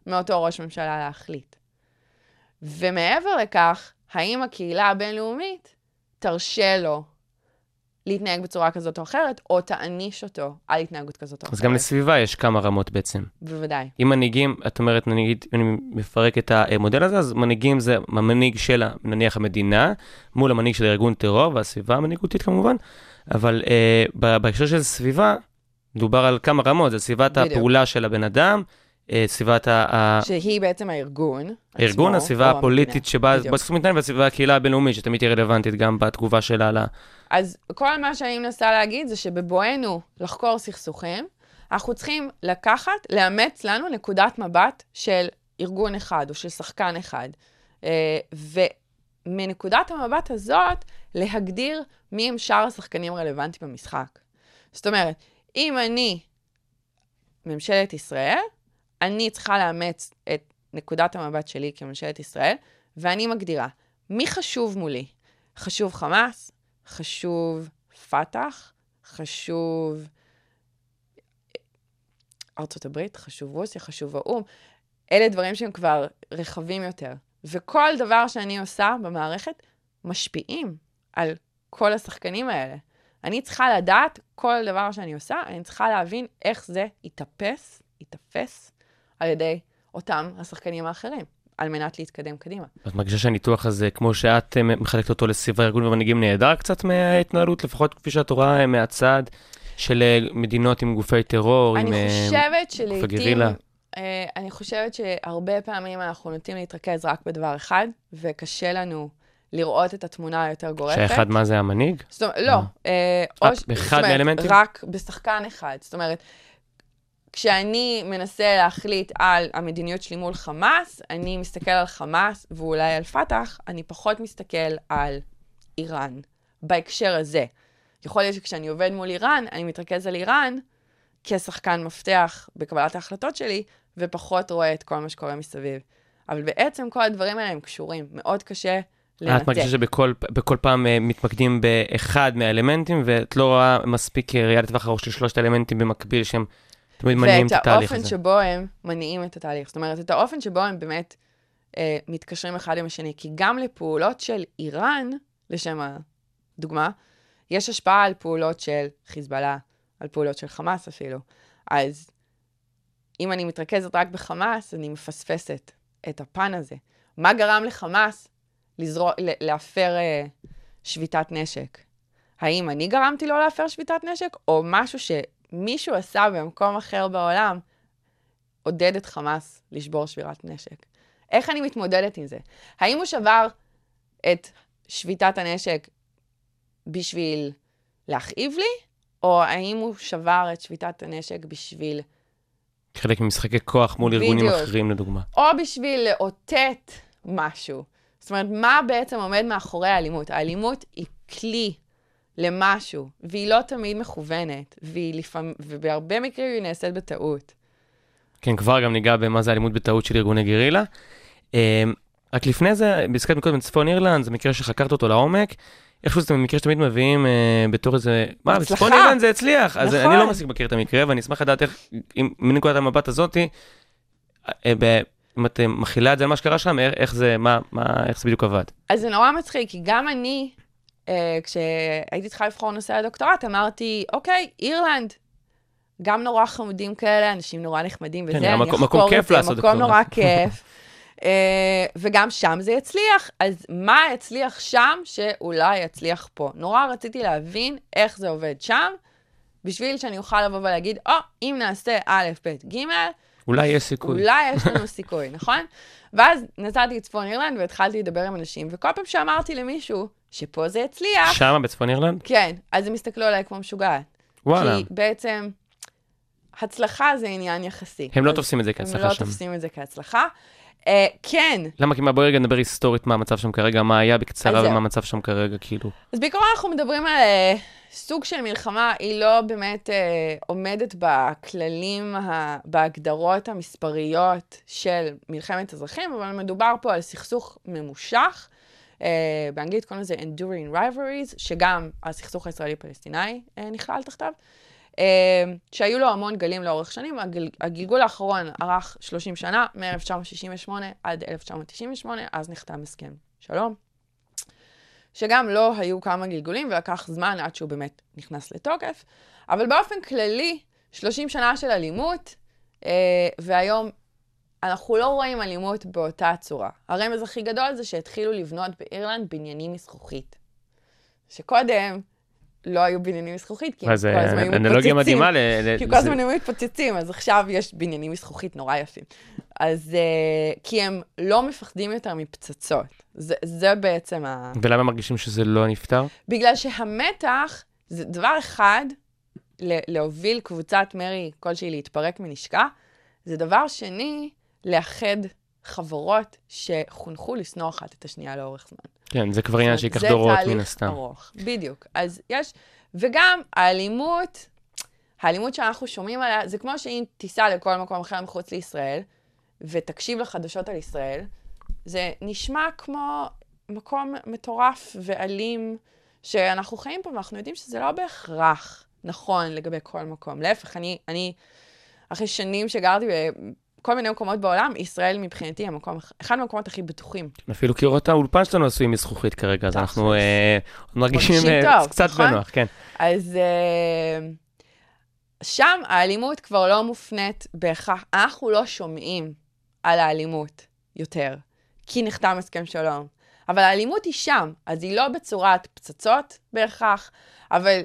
מאותו ראש ממשלה להחליט? ומעבר לכך, האם הקהילה הבינלאומית תרשה לו להתנהג בצורה כזאת או אחרת, או תעניש אותו על התנהגות כזאת או אחרת? אז גם לסביבה יש כמה רמות בעצם. בוודאי. אם מנהיגים, את אומרת, נגיד, אני מפרק את המודל הזה, אז מנהיגים זה המנהיג של, נניח, המדינה, מול המנהיג של ארגון טרור, והסביבה המנהיגותית כמובן, אבל אה, בהקשר של סביבה, מדובר על כמה רמות, זה סביבת בדיוק. הפעולה של הבן אדם, סביבת ה- שהיא בעצם הארגון. הארגון, עצמו, הסביבה הפוליטית. שבה. בסוף מתנהל, והסביבה הקהילה הבינלאומית, שתמיד תהיה רלוונטית גם בתגובה שלה ל... אז כל מה שאני מנסה להגיד זה שבבואנו לחקור סכסוכים, אנחנו צריכים לקחת, לאמץ לנו נקודת מבט של ארגון אחד או של שחקן אחד. אה, ומנקודת המבט הזאת, להגדיר מי הם שאר השחקנים הרלוונטיים במשחק. זאת אומרת, אם אני ממשלת ישראל, אני צריכה לאמץ את נקודת המבט שלי כממשלת ישראל, ואני מגדירה מי חשוב מולי. חשוב חמאס, חשוב פת"ח, חשוב ארצות הברית, חשוב רוסיה, חשוב האו"ם. אלה דברים שהם כבר רחבים יותר. וכל דבר שאני עושה במערכת משפיעים על כל השחקנים האלה. אני צריכה לדעת כל דבר שאני עושה, אני צריכה להבין איך זה יתאפס, יתאפס על ידי אותם השחקנים האחרים, על מנת להתקדם קדימה. את מרגישה שהניתוח הזה, כמו שאת אה, מחלקת אותו לסביבה ארגון ומנהיגים, נהדר קצת מההתנהלות, לפחות כפי שאת רואה אה, מהצד של אה, מדינות עם גופי טרור, עם... אני חושבת שלעיתים... גרילה. אני חושבת שהרבה פעמים אנחנו נוטים להתרכז רק בדבר אחד, וקשה לנו לראות את התמונה היותר גורפת. שהאחד מה זה המנהיג? זאת אומרת, לא. אה, אה, או באחד מהאלמנטים? רק בשחקן אחד. זאת אומרת, כשאני מנסה להחליט על המדיניות שלי מול חמאס, אני מסתכל על חמאס ואולי על פת"ח, אני פחות מסתכל על איראן, בהקשר הזה. יכול להיות שכשאני עובד מול איראן, אני מתרכז על איראן כשחקן מפתח בקבלת ההחלטות שלי, ופחות רואה את כל מה שקורה מסביב. אבל בעצם כל הדברים האלה הם קשורים, מאוד קשה לנתק. את מרגישה שבכל בכל פעם אה, מתמקדים באחד מהאלמנטים, ואת לא רואה מספיק ראייה לטווח ארוך של שלושת האלמנטים במקביל, שהם תמיד מניעים את ואת התהליך האופן הזה. שבו הם מניעים את התהליך. זאת אומרת, את האופן שבו הם באמת אה, מתקשרים אחד עם השני. כי גם לפעולות של איראן, לשם הדוגמה, יש השפעה על פעולות של חיזבאללה, על פעולות של חמאס אפילו. אז אם אני מתרכזת רק בחמאס, אני מפספסת את הפן הזה. מה גרם לחמאס לזרוע, להפר אה, שביתת נשק? האם אני גרמתי לו להפר שביתת נשק, או משהו שמישהו עשה במקום אחר בעולם, עודד את חמאס לשבור שבירת נשק? איך אני מתמודדת עם זה? האם הוא שבר את שביתת הנשק בשביל להכאיב לי, או האם הוא שבר את שביתת הנשק בשביל חלק ממשחקי כוח מול ארגונים בדיוק. אחרים, לדוגמה. או בשביל לאותת משהו. זאת אומרת, מה בעצם עומד מאחורי האלימות? האלימות היא כלי למשהו, והיא לא תמיד מכוונת, והיא לפעמים, ובהרבה מקרים היא נעשית בטעות. כן, כבר גם ניגע במה זה אלימות בטעות של ארגוני גרילה. אה, רק לפני זה, הזכרת מקודם צפון אירלנד, זה מקרה שחקרת אותו לעומק. איכשהו זה מקרה שתמיד מביאים אה, בתור איזה, מה. בצפון אירלנד זה הצליח. אז נכון. אני לא מספיק מכיר את המקרה, ואני אשמח לדעת איך, אם- מנקודת המבט הזאתי, אה, ב- אם את אה, מכילה את זה על מה שקרה שם, איך איך זה, מה, מה, איך זה בדיוק עבד. אז זה נורא מצחיק, כי גם אני אה, כשהייתי צריכה לבחור נושא לדוקטורט, אמרתי, אוקיי, אירלנד. גם נורא חמודים כאלה, אנשים נורא נחמדים וזה, כן, אני מקום- מקום אחקור כיף את זה, לעשות מקום. נורא כיף. אה, וגם שם זה יצליח, אז מה יצליח שם שאולי יצליח פה? נורא רציתי להבין איך זה עובד שם, בשביל שאני אוכל לבוא ולהגיד, או, אם נעשה א', ב', ג', אולי יש סיכוי. אולי יש לנו סיכוי, נכון? ואז נסעתי לצפון אירלנד והתחלתי לדבר עם אנשים, וכל פעם שאמרתי למישהו שפה זה יצליח, שמה בצפון אירלנד? כן, אז הם הסתכלו עליי כמו משוגעת. וואלה. כי בעצם, הצלחה זה עניין יחסי. הם לא תופסים את זה הם כהצלחה לא שם. תופסים את זה כהצלחה. אה, כן, למה? כי מה, בואי רגע נדבר היסטורית מה המצב שם כרגע, מה היה בקצרה. ומה המצב שם כרגע, כאילו. אז בעיקרון אנחנו מדברים על אה, סוג של מלחמה, היא לא באמת אה, עומדת בכללים, ה, בהגדרות המספריות של מלחמת אזרחים, אבל מדובר פה על סכסוך ממושך. אה, באנגלית קוראים לזה Enduring Rivalries, שגם הסכסוך הישראלי-פלסטיני אה, נכלל תחתיו, אה, שהיו לו המון גלים לאורך שנים. הגל, הגלגול האחרון ארך 30 שנה, מ-1968 עד 1998, אז נחתם הסכם שלום. שגם לו היו כמה גלגולים ולקח זמן עד שהוא באמת נכנס לתוקף. אבל באופן כללי, 30 שנה של אלימות, אה, והיום אנחנו לא רואים אלימות באותה צורה. הרמז הכי גדול זה שהתחילו לבנות באירלנד בניינים מזכוכית. שקודם לא היו בניינים מזכוכית, כי הם כל הזמן היו אנלוגיה מתפוצצים. מדהימה ל... כי כל הזמן היו מתפוצצים, אז עכשיו יש בניינים מזכוכית נורא יפים. אז uh, כי הם לא מפחדים יותר מפצצות. זה, זה בעצם ה... ולמה מרגישים שזה לא נפתר? בגלל שהמתח זה דבר אחד, להוביל קבוצת מרי כלשהי להתפרק מנשקה, זה דבר שני, לאחד חברות שחונכו לשנוא אחת את השנייה לאורך זמן. כן, זה כבר עניין שייקח דורות מן זה תהליך הסתם. ארוך, בדיוק. אז יש, וגם האלימות, האלימות שאנחנו שומעים עליה, זה כמו שאם תיסע לכל מקום אחר מחוץ לישראל, ותקשיב לחדשות על ישראל, זה נשמע כמו מקום מטורף ואלים, שאנחנו חיים פה, ואנחנו יודעים שזה לא בהכרח נכון לגבי כל מקום. להפך, אני, אני אחרי שנים שגרתי בכל מיני מקומות בעולם, ישראל מבחינתי המקום, אחד מהמקומות הכי בטוחים. אפילו קירות האולפן שלנו עשויים מזכוכית כרגע, אז. אנחנו אה, מרגישים אה, קצת נכון? בנוח, כן. אז uh, שם האלימות כבר לא מופנית בהכרח, אנחנו לא שומעים על האלימות יותר, כי נחתם הסכם שלום. אבל האלימות היא שם, אז היא לא בצורת פצצות בהכרח, אבל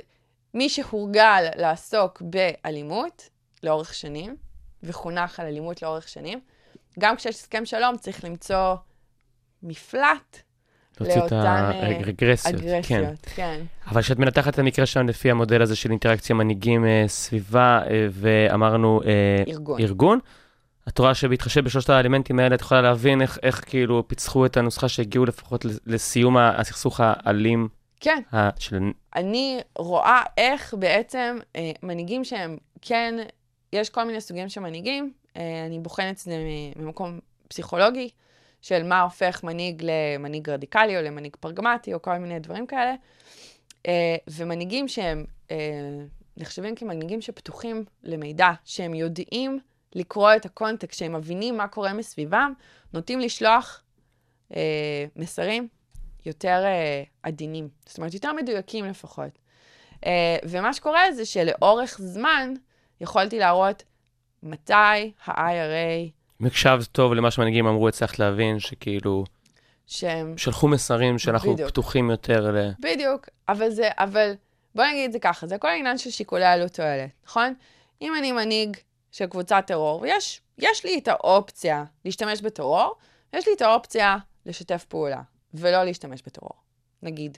מי שהורגל לעסוק באלימות לאורך שנים, וחונך על אלימות לאורך שנים, גם כשיש הסכם שלום צריך למצוא מפלט לאותן, אה, הרגרסיות, כן. אגרסיות. כן. אבל כשאת מנתחת את המקרה שלנו לפי המודל הזה של אינטראקציה מנהיגים אה, סביבה, אה, ואמרנו ארגון. ארגון, את רואה שבהתחשב בשלושת האלמנטים האלה, את יכולה להבין איך, איך כאילו פיצחו את הנוסחה שהגיעו לפחות לסיום הסכסוך האלים כן. ה- של... אני רואה איך בעצם אה, מנהיגים שהם כן, יש כל מיני סוגים של מנהיגים, אה, אני בוחנת את זה ממקום פסיכולוגי, של מה הופך מנהיג למנהיג רדיקלי או למנהיג פרגמטי או כל מיני דברים כאלה, אה, ומנהיגים שהם אה, נחשבים כמנהיגים שפתוחים למידע, שהם יודעים לקרוא את הקונטקסט, שהם מבינים מה קורה מסביבם, נוטים לשלוח מסרים יותר עדינים, זאת אומרת, יותר מדויקים לפחות. ומה שקורה זה שלאורך זמן יכולתי להראות מתי ה-IRA, אם הקשבת טוב למה שמנהיגים אמרו, הצלחת להבין שכאילו שהם... שלחו מסרים שאנחנו בדיוק. פתוחים יותר ל... בדיוק, אבל זה, אבל בוא נגיד את זה ככה, זה הכל עניין של שיקולי עלות תועלת, נכון? אם אני מנהיג של קבוצת טרור, ויש יש לי את האופציה להשתמש בטרור, ויש לי את האופציה לשתף פעולה, ולא להשתמש בטרור. נגיד,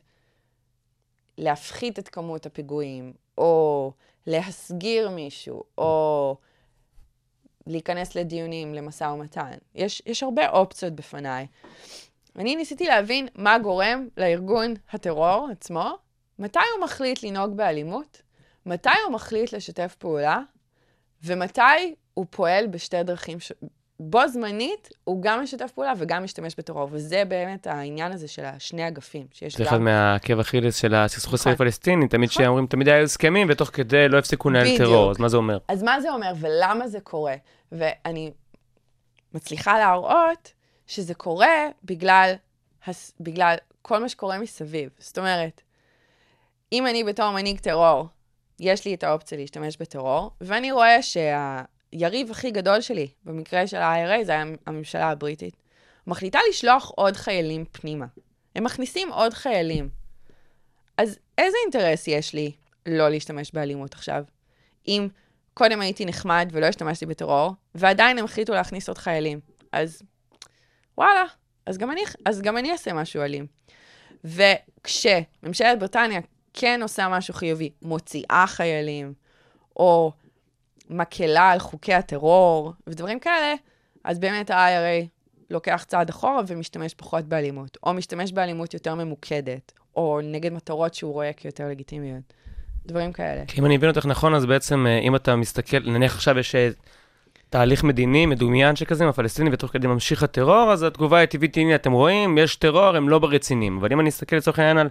להפחית את כמות הפיגועים, או להסגיר מישהו, או להיכנס לדיונים, למשא ומתן. יש, יש הרבה אופציות בפניי. אני ניסיתי להבין מה גורם לארגון הטרור עצמו, מתי הוא מחליט לנהוג באלימות, מתי הוא מחליט לשתף פעולה, ומתי הוא פועל בשתי דרכים. בו זמנית, הוא גם משתף פעולה וגם משתמש בטרור, וזה באמת העניין הזה של השני אגפים, שיש זה אחד גם... מהעקב אכילס של הסכסוך נכון. הישראלי-פלסטיני, תמיד נכון. שאומרים, תמיד היו הסכמים, ותוך כדי לא הפסיקו לנהל. טרור, אז מה זה אומר? אז מה זה אומר ולמה זה קורה? ואני מצליחה להראות שזה קורה בגלל, הס... בגלל כל מה שקורה מסביב. זאת אומרת, אם אני בתור מנהיג טרור, יש לי את האופציה להשתמש בטרור, ואני רואה שהיריב הכי גדול שלי, במקרה של ה-IRA, זה היה הממשלה הבריטית, מחליטה לשלוח עוד חיילים פנימה. הם מכניסים עוד חיילים. אז איזה אינטרס יש לי לא להשתמש באלימות עכשיו? אם קודם הייתי נחמד ולא השתמשתי בטרור, ועדיין הם החליטו להכניס עוד חיילים. אז וואלה, אז גם אני, אז גם אני אעשה משהו אלים. וכשממשלת בריטניה כן עושה משהו חיובי, מוציאה חיילים, או מקלה על חוקי הטרור ודברים כאלה, אז באמת ה-IRA לוקח צעד אחורה ומשתמש פחות באלימות, או משתמש באלימות יותר ממוקדת, או נגד מטרות שהוא רואה כיותר לגיטימיות. דברים כאלה. כי אם אני מבין אותך נכון, אז בעצם אה, אם אתה מסתכל, נניח עכשיו יש אה, תהליך מדיני מדומיין שכזה עם הפלסטינים, ותוך כדי ממשיך הטרור, אז התגובה היא טבעית, הנה אתם רואים, יש טרור, הם לא ברצינים. אבל אם אני אסתכל לצורך העניין על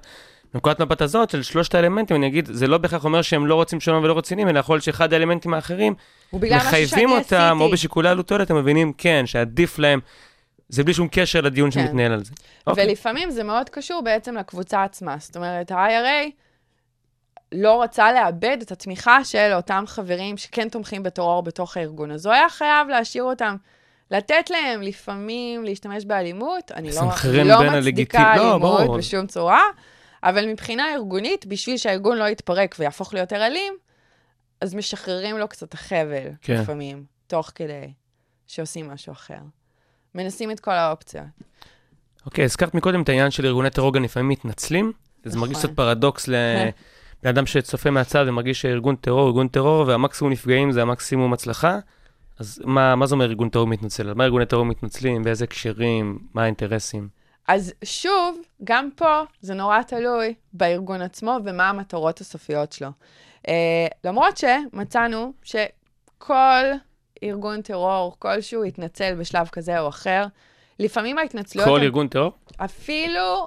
נקודת מבט הזאת של שלושת האלמנטים, אני אגיד, זה לא בהכרח אומר שהם לא רוצים שלום ולא רציניים, אלא יכול להיות שאחד האלמנטים האחרים, מחייבים אותם, או עשיתי. בשיקולי עלות תועלת, הם מבינים, כן, שעדיף להם, זה בלי שום קשר לדיון כן. שמתנהל על זה. אוקיי. ולפעמים זה מאוד קשור בעצם לקבוצה עצמה. זאת אומרת, ה-IRA לא רצה לאבד את התמיכה של אותם חברים שכן תומכים בטרור בתוך הארגון. אז הוא היה חייב להשאיר אותם, לתת להם לפעמים להשתמש באלימות. אני לא, לא מצדיקה לא, אלימות ברור. בשום צורה, אבל מבחינה ארגונית, בשביל שהארגון לא יתפרק ויהפוך ליותר אלים, אז משחררים לו קצת החבל כן. לפעמים, תוך כדי שעושים משהו אחר. מנסים את כל האופציות. אוקיי, הזכרת מקודם את העניין של ארגוני טרור גם לפעמים מתנצלים. זה מרגיש נכון. קצת פרדוקס לבן אדם שצופה מהצד ומרגיש שארגון טרור, ארגון טרור, והמקסימום נפגעים זה המקסימום הצלחה. אז מה, מה זה אומר ארגון טרור מתנצל? על מה ארגוני טרור מתנצלים? באיזה הקשרים? מה האינטרסים? אז שוב, גם פה זה נורא תלוי בארגון עצמו ומה המטרות הסופיות שלו. Uh, למרות שמצאנו שכל ארגון טרור כלשהו יתנצל בשלב כזה או אחר, לפעמים ההתנצלויות... כל הן- ארגון טרור? אפילו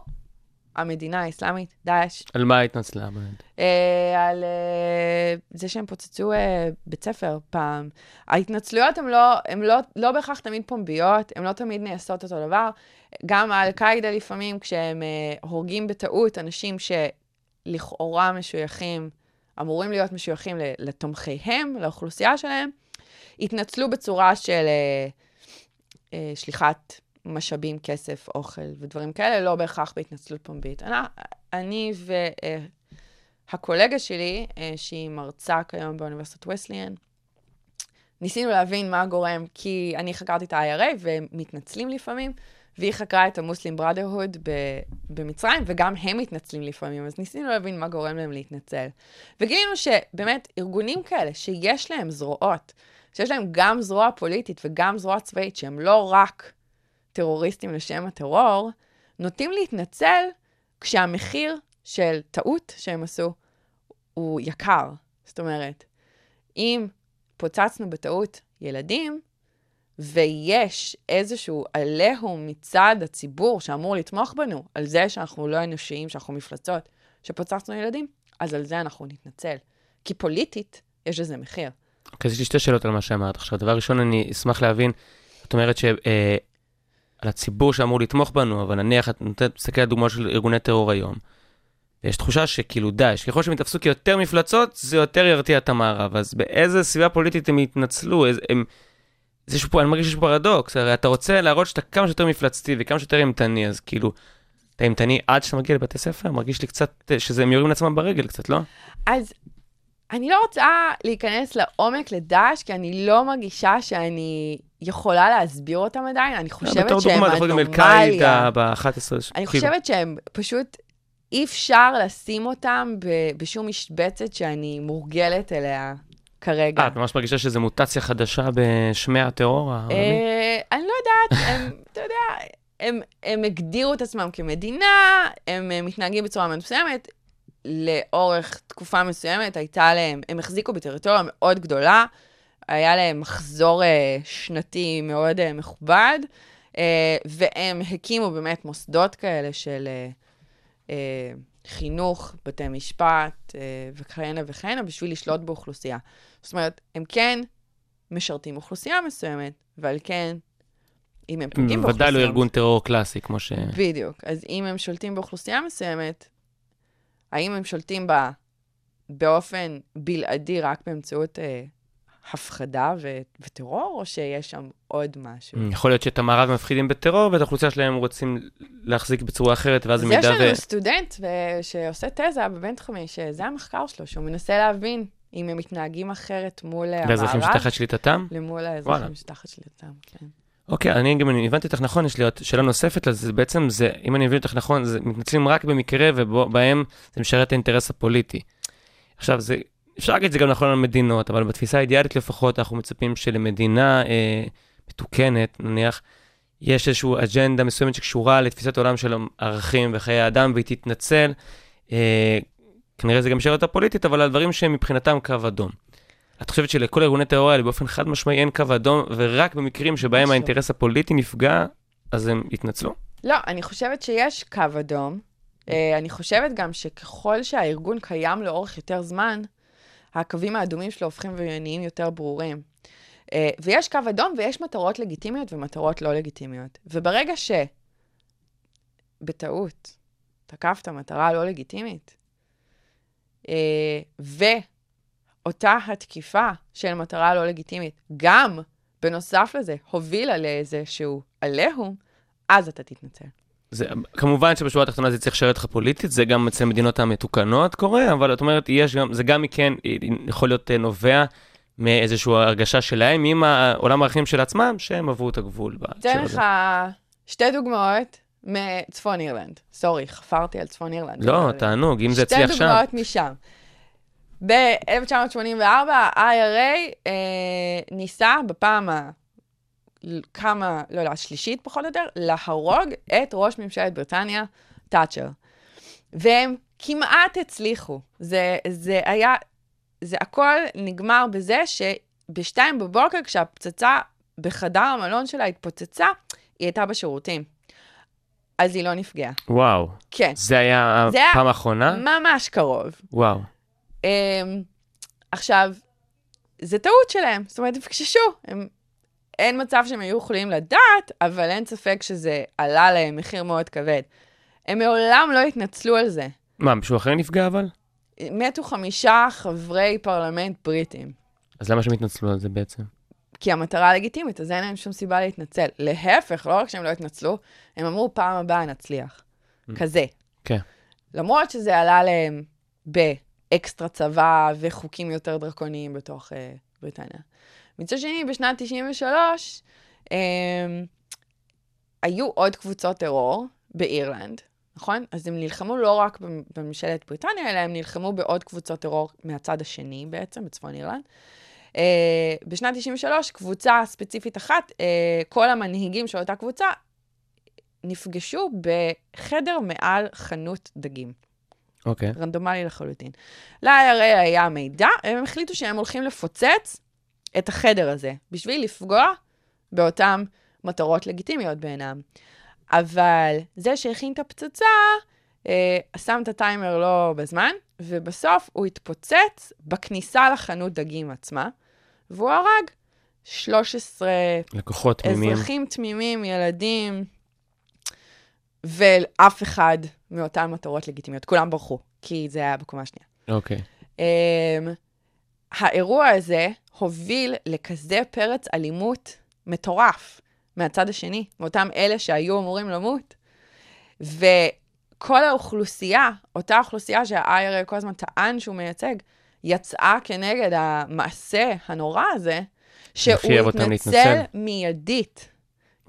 המדינה האסלאמית, דאעש, על מה התנצלה? באמת? אה, על אה, זה שהם פוצצו אה, בית ספר פעם. ההתנצלויות הן לא, הן לא, לא בהכרח תמיד פומביות, הן לא תמיד נעשות אותו דבר. גם האל-קאעידה לפעמים, כשהם אה, הורגים בטעות אנשים שלכאורה משויכים, אמורים להיות משויכים לתומכיהם, לאוכלוסייה שלהם, התנצלו בצורה של אה, אה, שליחת משאבים, כסף, אוכל ודברים כאלה, לא בהכרח בהתנצלות פומבית. אני, אני והקולגה שלי, אה, שהיא מרצה כיום באוניברסיטת וסליאן, ניסינו להבין מה גורם, כי אני חקרתי את ה-IRA והם מתנצלים לפעמים, והיא חקרה את המוסלים בראדרהוד במצרים, וגם הם מתנצלים לפעמים, אז ניסינו להבין מה גורם להם להתנצל. וגילינו שבאמת ארגונים כאלה, שיש להם זרועות, שיש להם גם זרוע פוליטית וגם זרוע צבאית, שהם לא רק טרוריסטים לשם הטרור, נוטים להתנצל כשהמחיר של טעות שהם עשו הוא יקר. זאת אומרת, אם פוצצנו בטעות ילדים, ויש איזשהו עליהום מצד הציבור שאמור לתמוך בנו על זה שאנחנו לא אנושיים, שאנחנו מפלצות, שפוצצנו ילדים, אז על זה אנחנו נתנצל. כי פוליטית, יש לזה מחיר. אוקיי, אז יש לי שתי שאלות על מה שאמרת עכשיו. דבר ראשון, אני אשמח להבין, את אומרת שעל אה, על הציבור שאמור לתמוך בנו, אבל נניח, את נותנת, מסתכל על דוגמאות של ארגוני טרור היום. ויש תחושה שכאילו דאעש, ככל שהם יתפסו כיותר מפלצות, זה יותר ירתיע את המערב. אז באיזה סביבה פוליטית הם יתנצלו? איזה, הם... זה שפה, אני מרגיש שיש פרדוקס, הרי אתה רוצה להראות שאתה כמה שיותר מפלצתי וכמה שיותר אימתני, אז כאילו, אתה אימתני עד שאתה מגיע לבתי ספר? מרגיש לי קצת אה, שזה הם יורים לעצמם ברגל קצת, לא? אז אני לא רוצה להיכנס לעומק לדאעש, כי אני לא מרגישה שאני יכולה להסביר אותם עדיין. אני חושבת בתור שהם דוגמה, אתה יכול גם אנומליה. אל-קאעידה ב-11. אני כאילו. חושבת שהם פשוט, אי אפשר לשים אותם בשום משבצת שאני מורגלת אליה כרגע. אה, את ממש מרגישה שזו מוטציה חדשה בשמי הטרור הערבי? אה, אני לא יודעת, הם, אתה יודע, הם, הם הגדירו את עצמם כמדינה, הם אה, מתנהגים בצורה מסוימת. לאורך תקופה מסוימת הייתה להם, הם החזיקו בטריטוריה מאוד גדולה, היה להם מחזור אה, שנתי מאוד אה, מכובד, אה, והם הקימו באמת מוסדות כאלה של אה, אה, חינוך, בתי משפט אה, וכהנה וכהנה בשביל לשלוט באוכלוסייה. זאת אומרת, הם כן משרתים אוכלוסייה מסוימת, ועל כן, אם הם פוגעים באוכלוסייה... ודאי לא ארגון טרור קלאסי, כמו ש... בדיוק. אז אם הם שולטים באוכלוסייה מסוימת, האם הם שולטים בה באופן בלעדי רק באמצעות אה, הפחדה ו- וטרור, או שיש שם עוד משהו? יכול להיות שאת המערב מפחידים בטרור, ואת האוכלוסייה שלהם רוצים להחזיק בצורה אחרת, ואז אז במידה יש ו... לנו סטודנט ו- שעושה תזה בבינתחומי, שזה המחקר שלו, שהוא מנסה להבין אם הם מתנהגים אחרת מול אה, לאזרחים המערב, שתחת שליטתם? למול. האזרחים שתחת שליטתם, כן. אוקיי, אני גם אני הבנתי אותך נכון, יש לי עוד שאלה נוספת לזה, בעצם זה, אם אני מבין אותך נכון, זה מתנצלים רק במקרה ובהם זה משרת את האינטרס הפוליטי. עכשיו, זה, אפשר להגיד שזה גם נכון על מדינות, אבל בתפיסה האידיאלית לפחות, אנחנו מצפים שלמדינה אה, מתוקנת, נניח, יש איזושהי אג'נדה מסוימת שקשורה לתפיסת עולם של ערכים וחיי האדם, והיא תתנצל. אה, כנראה זה גם שאלה יותר פוליטית, אבל על דברים שהם מבחינתם קו אדום. את חושבת שלכל ארגוני טרור האלה באופן חד משמעי אין קו אדום, ורק במקרים שבהם. האינטרס הפוליטי נפגע, אז הם יתנצלו? לא, אני חושבת שיש קו אדום. אה, אני חושבת גם שככל שהארגון קיים לאורך יותר זמן, הקווים האדומים שלו הופכים ונהיים יותר ברורים. אה, ויש קו אדום ויש מטרות לגיטימיות ומטרות לא לגיטימיות. וברגע שבטעות תקפת מטרה לא לגיטימית, אה, ואותה התקיפה של מטרה לא לגיטימית, גם בנוסף לזה, הובילה לאיזשהו עליהום, אז אתה תתנצל. זה, כמובן שבשורה התחתונה זה צריך לשרת לך פוליטית, זה גם אצל המדינות המתוקנות קורה, אבל את אומרת, יש גם, זה גם מכן יכול להיות אה, נובע מאיזושהי הרגשה שלהם עם העולם הערכים של עצמם, שהם עברו את הגבול. אתן. לך שתי דוגמאות מצפון אירלנד. סורי, חפרתי על צפון אירלנד. לא, תענוג, אם זה הצליח שתי שם. דוגמאות משם. ב-1984, ה-IRA אה, ניסה בפעם ה... כמה, לא יודע, השלישית פחות או יותר, להרוג את ראש ממשלת בריטניה, תאצ'ר. והם כמעט הצליחו. זה, זה היה, זה הכל נגמר בזה שבשתיים בבוקר, כשהפצצה בחדר המלון שלה התפוצצה, היא הייתה בשירותים. אז היא לא נפגעה. וואו, כן, זה היה זה היה- הפעם האחרונה? ממש קרוב. וואו. Um, עכשיו, זה טעות שלהם, זאת אומרת, הם פקששו. הם, אין מצב שהם היו יכולים לדעת, אבל אין ספק שזה עלה להם מחיר מאוד כבד. הם מעולם לא התנצלו על זה. מה, מישהו אחר נפגע אבל? מתו חמישה חברי פרלמנט בריטים. אז למה שהם התנצלו על זה בעצם? כי המטרה לגיטימית, אז אין להם שום סיבה להתנצל. להפך, לא רק שהם לא התנצלו, הם אמרו, פעם הבאה נצליח. כזה. כן. למרות שזה עלה להם באקסטרה צבא וחוקים יותר דרקוניים בתוך uh, בריטניה. מצד שני, בשנת 93, um, היו עוד קבוצות טרור באירלנד, נכון? אז הם נלחמו לא רק במ- בממשלת בריטניה, אלא הם נלחמו בעוד קבוצות טרור מהצד השני בעצם, בצפון אירלנד. Uh, בשנת 93, קבוצה ספציפית אחת, uh, כל המנהיגים של אותה קבוצה נפגשו בחדר מעל חנות דגים. אוקיי. רנדומלי לחלוטין. ל-IRA היה מידע, הם החליטו שהם הולכים לפוצץ את החדר הזה, בשביל לפגוע באותן מטרות לגיטימיות בעינם. אבל זה שהכין את הפצצה, אה, שם את הטיימר לא בזמן, ובסוף הוא התפוצץ בכניסה לחנות דגים עצמה, והוא הרג 13 לקוחות. אזרחים תמימים, ילדים, ואף אחד מאותן מטרות לגיטימיות. כולם ברחו, כי זה היה בקומה השנייה. אוקיי. Um, האירוע הזה הוביל לכזה פרץ אלימות מטורף מהצד השני, מאותם אלה שהיו אמורים למות. וכל האוכלוסייה, אותה אוכלוסייה שה-IRA כל הזמן טען שהוא מייצג, יצאה כנגד המעשה הנורא הזה, שהוא התנצל. מיידית,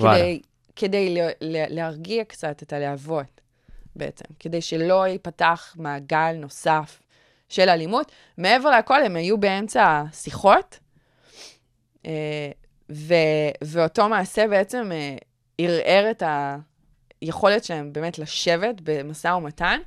וואלה. כדי, כדי להרגיע קצת את הלהבות בעצם, כדי שלא ייפתח מעגל נוסף של אלימות. מעבר לכל, הם היו באמצע שיחות, אה, ו- ואותו מעשה בעצם אה, ערער את היכולת שלהם באמת לשבת במשא ומתן,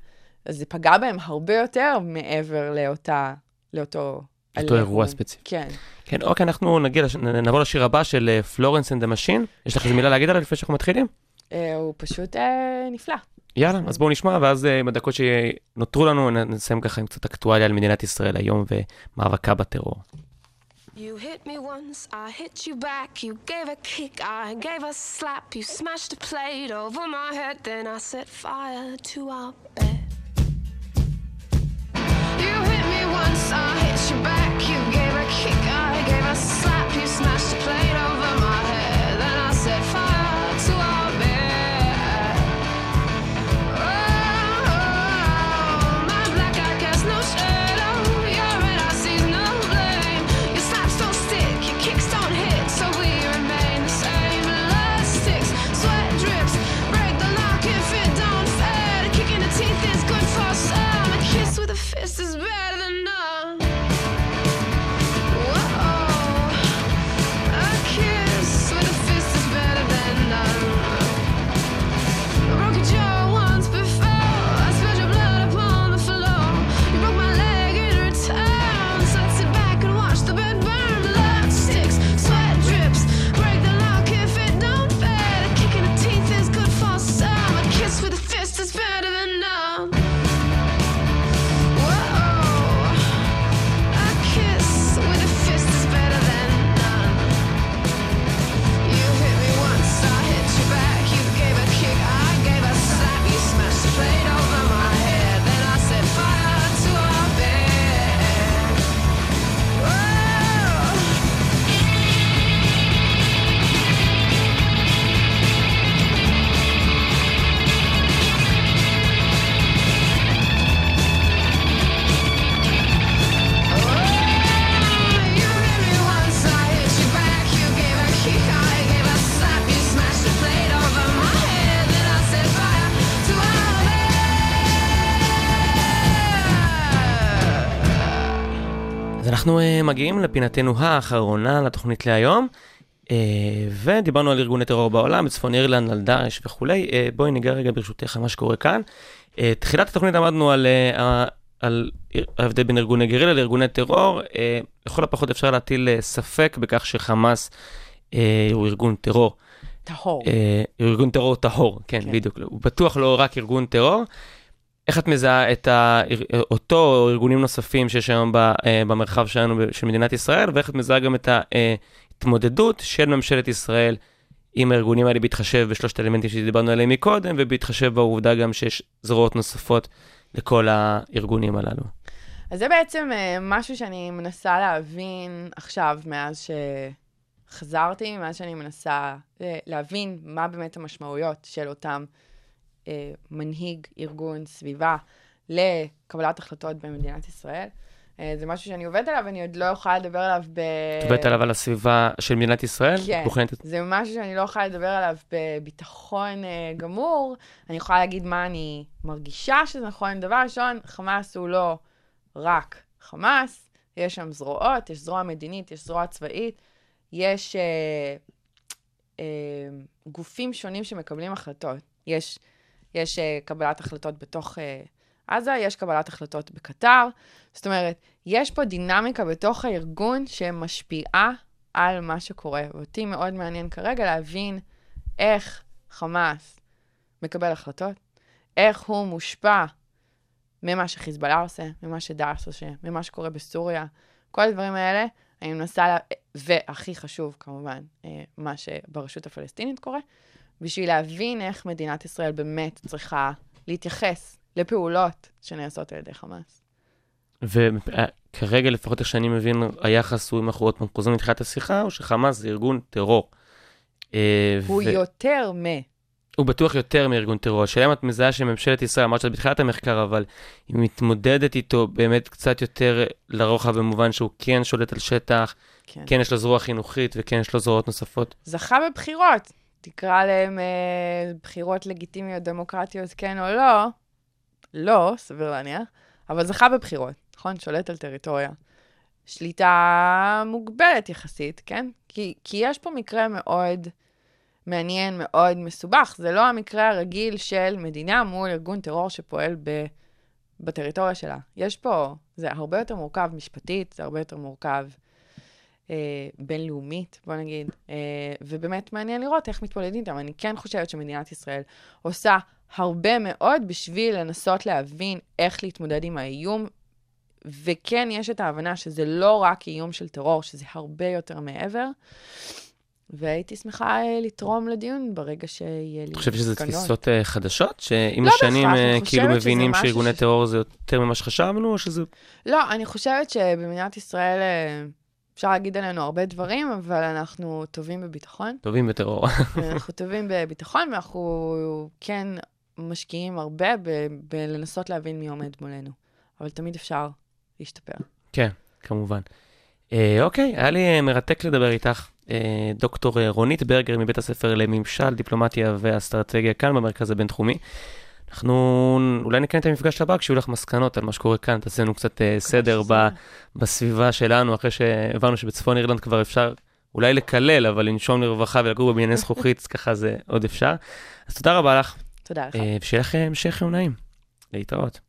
אז זה פגע בהם הרבה יותר מעבר לאותה, לאותו... אותו. אירוע ספציפי. כן. כן, אוקיי, אנחנו נגיע, לש... נעבור לשיר הבא של Florence and the Machine. יש לך איזה מילה להגיד עליו לפני שאנחנו מתחילים? אה, הוא פשוט אה, נפלא. יאללה, אז בואו נשמע, ואז אה, בדקות שנותרו לנו, נסיים ככה עם קצת אקטואליה על מדינת ישראל היום ומאבקה בטרור. You hit me once, I hit you back. You gave a kick, I gave a slap. You smashed a plate over my head, then I set fire to our bed. You back. You gave a kick, I gave a slap. You smashed a plate over my מגיעים לפינתנו האחרונה לתוכנית להיום, uh, ודיברנו על ארגוני טרור בעולם, בצפון אירלנד, על דאעש וכולי. Uh, בואי ניגע רגע ברשותך על מה שקורה כאן. Uh, תחילת התוכנית עמדנו על, על ההבדל בין ארגוני גרילה לארגוני טרור. לכל הפחות אפשר להטיל ספק בכך שחמאס הוא ארגון טרור. טהור. אה, ארגון טרור טהור, כן, כן. בדיוק. הוא בטוח לא רק ארגון טרור. איך את מזהה את. אותו או ארגונים נוספים שיש היום אה, במרחב שלנו של מדינת ישראל, ואיך את מזהה גם את ההתמודדות של ממשלת ישראל עם הארגונים האלה בהתחשב בשלושת האלמנטים שדיברנו עליהם מקודם, ובהתחשב בעובדה גם שיש זרועות נוספות לכל הארגונים הללו. אז זה בעצם אה, משהו שאני מנסה להבין עכשיו, מאז שחזרתי, מאז שאני מנסה אה, להבין מה באמת המשמעויות של אותם אה, מנהיג ארגון סביבה לקבלת החלטות במדינת ישראל. אה, זה משהו שאני עובדת עליו, אני עוד לא יכולה לדבר עליו ב... את מדברת עליו על הסביבה של מדינת ישראל? כן. בוחנת זה משהו שאני לא יכולה לדבר עליו בביטחון אה, גמור. אני יכולה להגיד מה אני מרגישה שזה נכון. דבר ראשון, חמאס הוא לא רק חמאס, יש שם זרועות, יש זרוע מדינית, יש זרוע צבאית, יש אה, אה, גופים שונים שמקבלים החלטות. יש, יש אה, קבלת החלטות בתוך אה, עזה, יש קבלת החלטות בקטר. זאת אומרת, יש פה דינמיקה בתוך הארגון שמשפיעה על מה שקורה. ואותי מאוד מעניין כרגע להבין איך חמאס מקבל החלטות, איך הוא מושפע ממה שחיזבאללה עושה, ממה שדאעש עושה, ממה שקורה בסוריה. כל הדברים האלה, אני מנסה, לה... והכי חשוב כמובן, אה, מה שברשות הפלסטינית קורה, בשביל להבין איך מדינת ישראל באמת צריכה להתייחס לפעולות שנעשות על ידי חמאס. וכרגע, לפחות איך שאני מבין, היחס הוא, אם אנחנו עוד פעם חוזרים לתחילת השיחה, הוא שחמאס זה ארגון טרור. אה, הוא ו- יותר מ... הוא בטוח יותר מארגון טרור. השאלה אם את מזהה שממשלת ישראל, אמרת שאת בתחילת המחקר, אבל היא מתמודדת איתו באמת קצת יותר לרוחב במובן שהוא כן שולט על שטח, כן. כן יש לו זרוע חינוכית וכן יש לו זרועות נוספות. זכה בבחירות. תקרא להם אה, בחירות לגיטימיות, דמוקרטיות, כן או לא. לא, סביר להניח, אבל זכה בבחירות, נכון? שולט על טריטוריה. שליטה מוגבלת יחסית, כן? כי, כי יש פה מקרה מאוד מעניין, מאוד מסובך. זה לא המקרה הרגיל של מדינה מול ארגון טרור שפועל ב, בטריטוריה שלה. יש פה, זה הרבה יותר מורכב משפטית, זה הרבה יותר מורכב אה, בינלאומית, בוא נגיד, אה, ובאמת מעניין לראות איך מתמודדים איתם. אני כן חושבת שמדינת ישראל עושה הרבה מאוד בשביל לנסות להבין איך להתמודד עם האיום, וכן יש את ההבנה שזה לא רק איום של טרור, שזה הרבה יותר מעבר. והייתי שמחה אה, לתרום לדיון ברגע שיהיה לי אני חושב שזה. תפיסות אה, חדשות, שעם לא השנים אה, כאילו חושבת מבינים שארגוני ש- טרור זה יותר ממה שחשבנו, או שזה... לא, אני חושבת שבמדינת ישראל אפשר להגיד עלינו הרבה דברים, אבל אנחנו טובים בביטחון. טובים בטרור. אנחנו טובים בביטחון, ואנחנו כן משקיעים הרבה בלנסות להבין מי עומד מולנו. אבל תמיד אפשר להשתפר. כן, כמובן. אה, אוקיי, היה לי אה, מרתק לדבר איתך. אה, דוקטור אה, רונית ברגר מבית הספר לממשל, דיפלומטיה ואסטרטגיה כאן במרכז הבינתחומי. אנחנו אולי נקיים את המפגש הבא כשיהיו לך מסקנות על מה שקורה כאן, תעשה לנו קצת אה, סדר ב, בסביבה שלנו, אחרי שהבנו שבצפון אירלנד כבר אפשר אולי לקלל, אבל לנשום לרווחה ולגור בבנייני זכוכית, ככה זה עוד אפשר. אז תודה רבה לך, תודה לך. אה, ושיהיה לך המשך יום נעים. להתראות.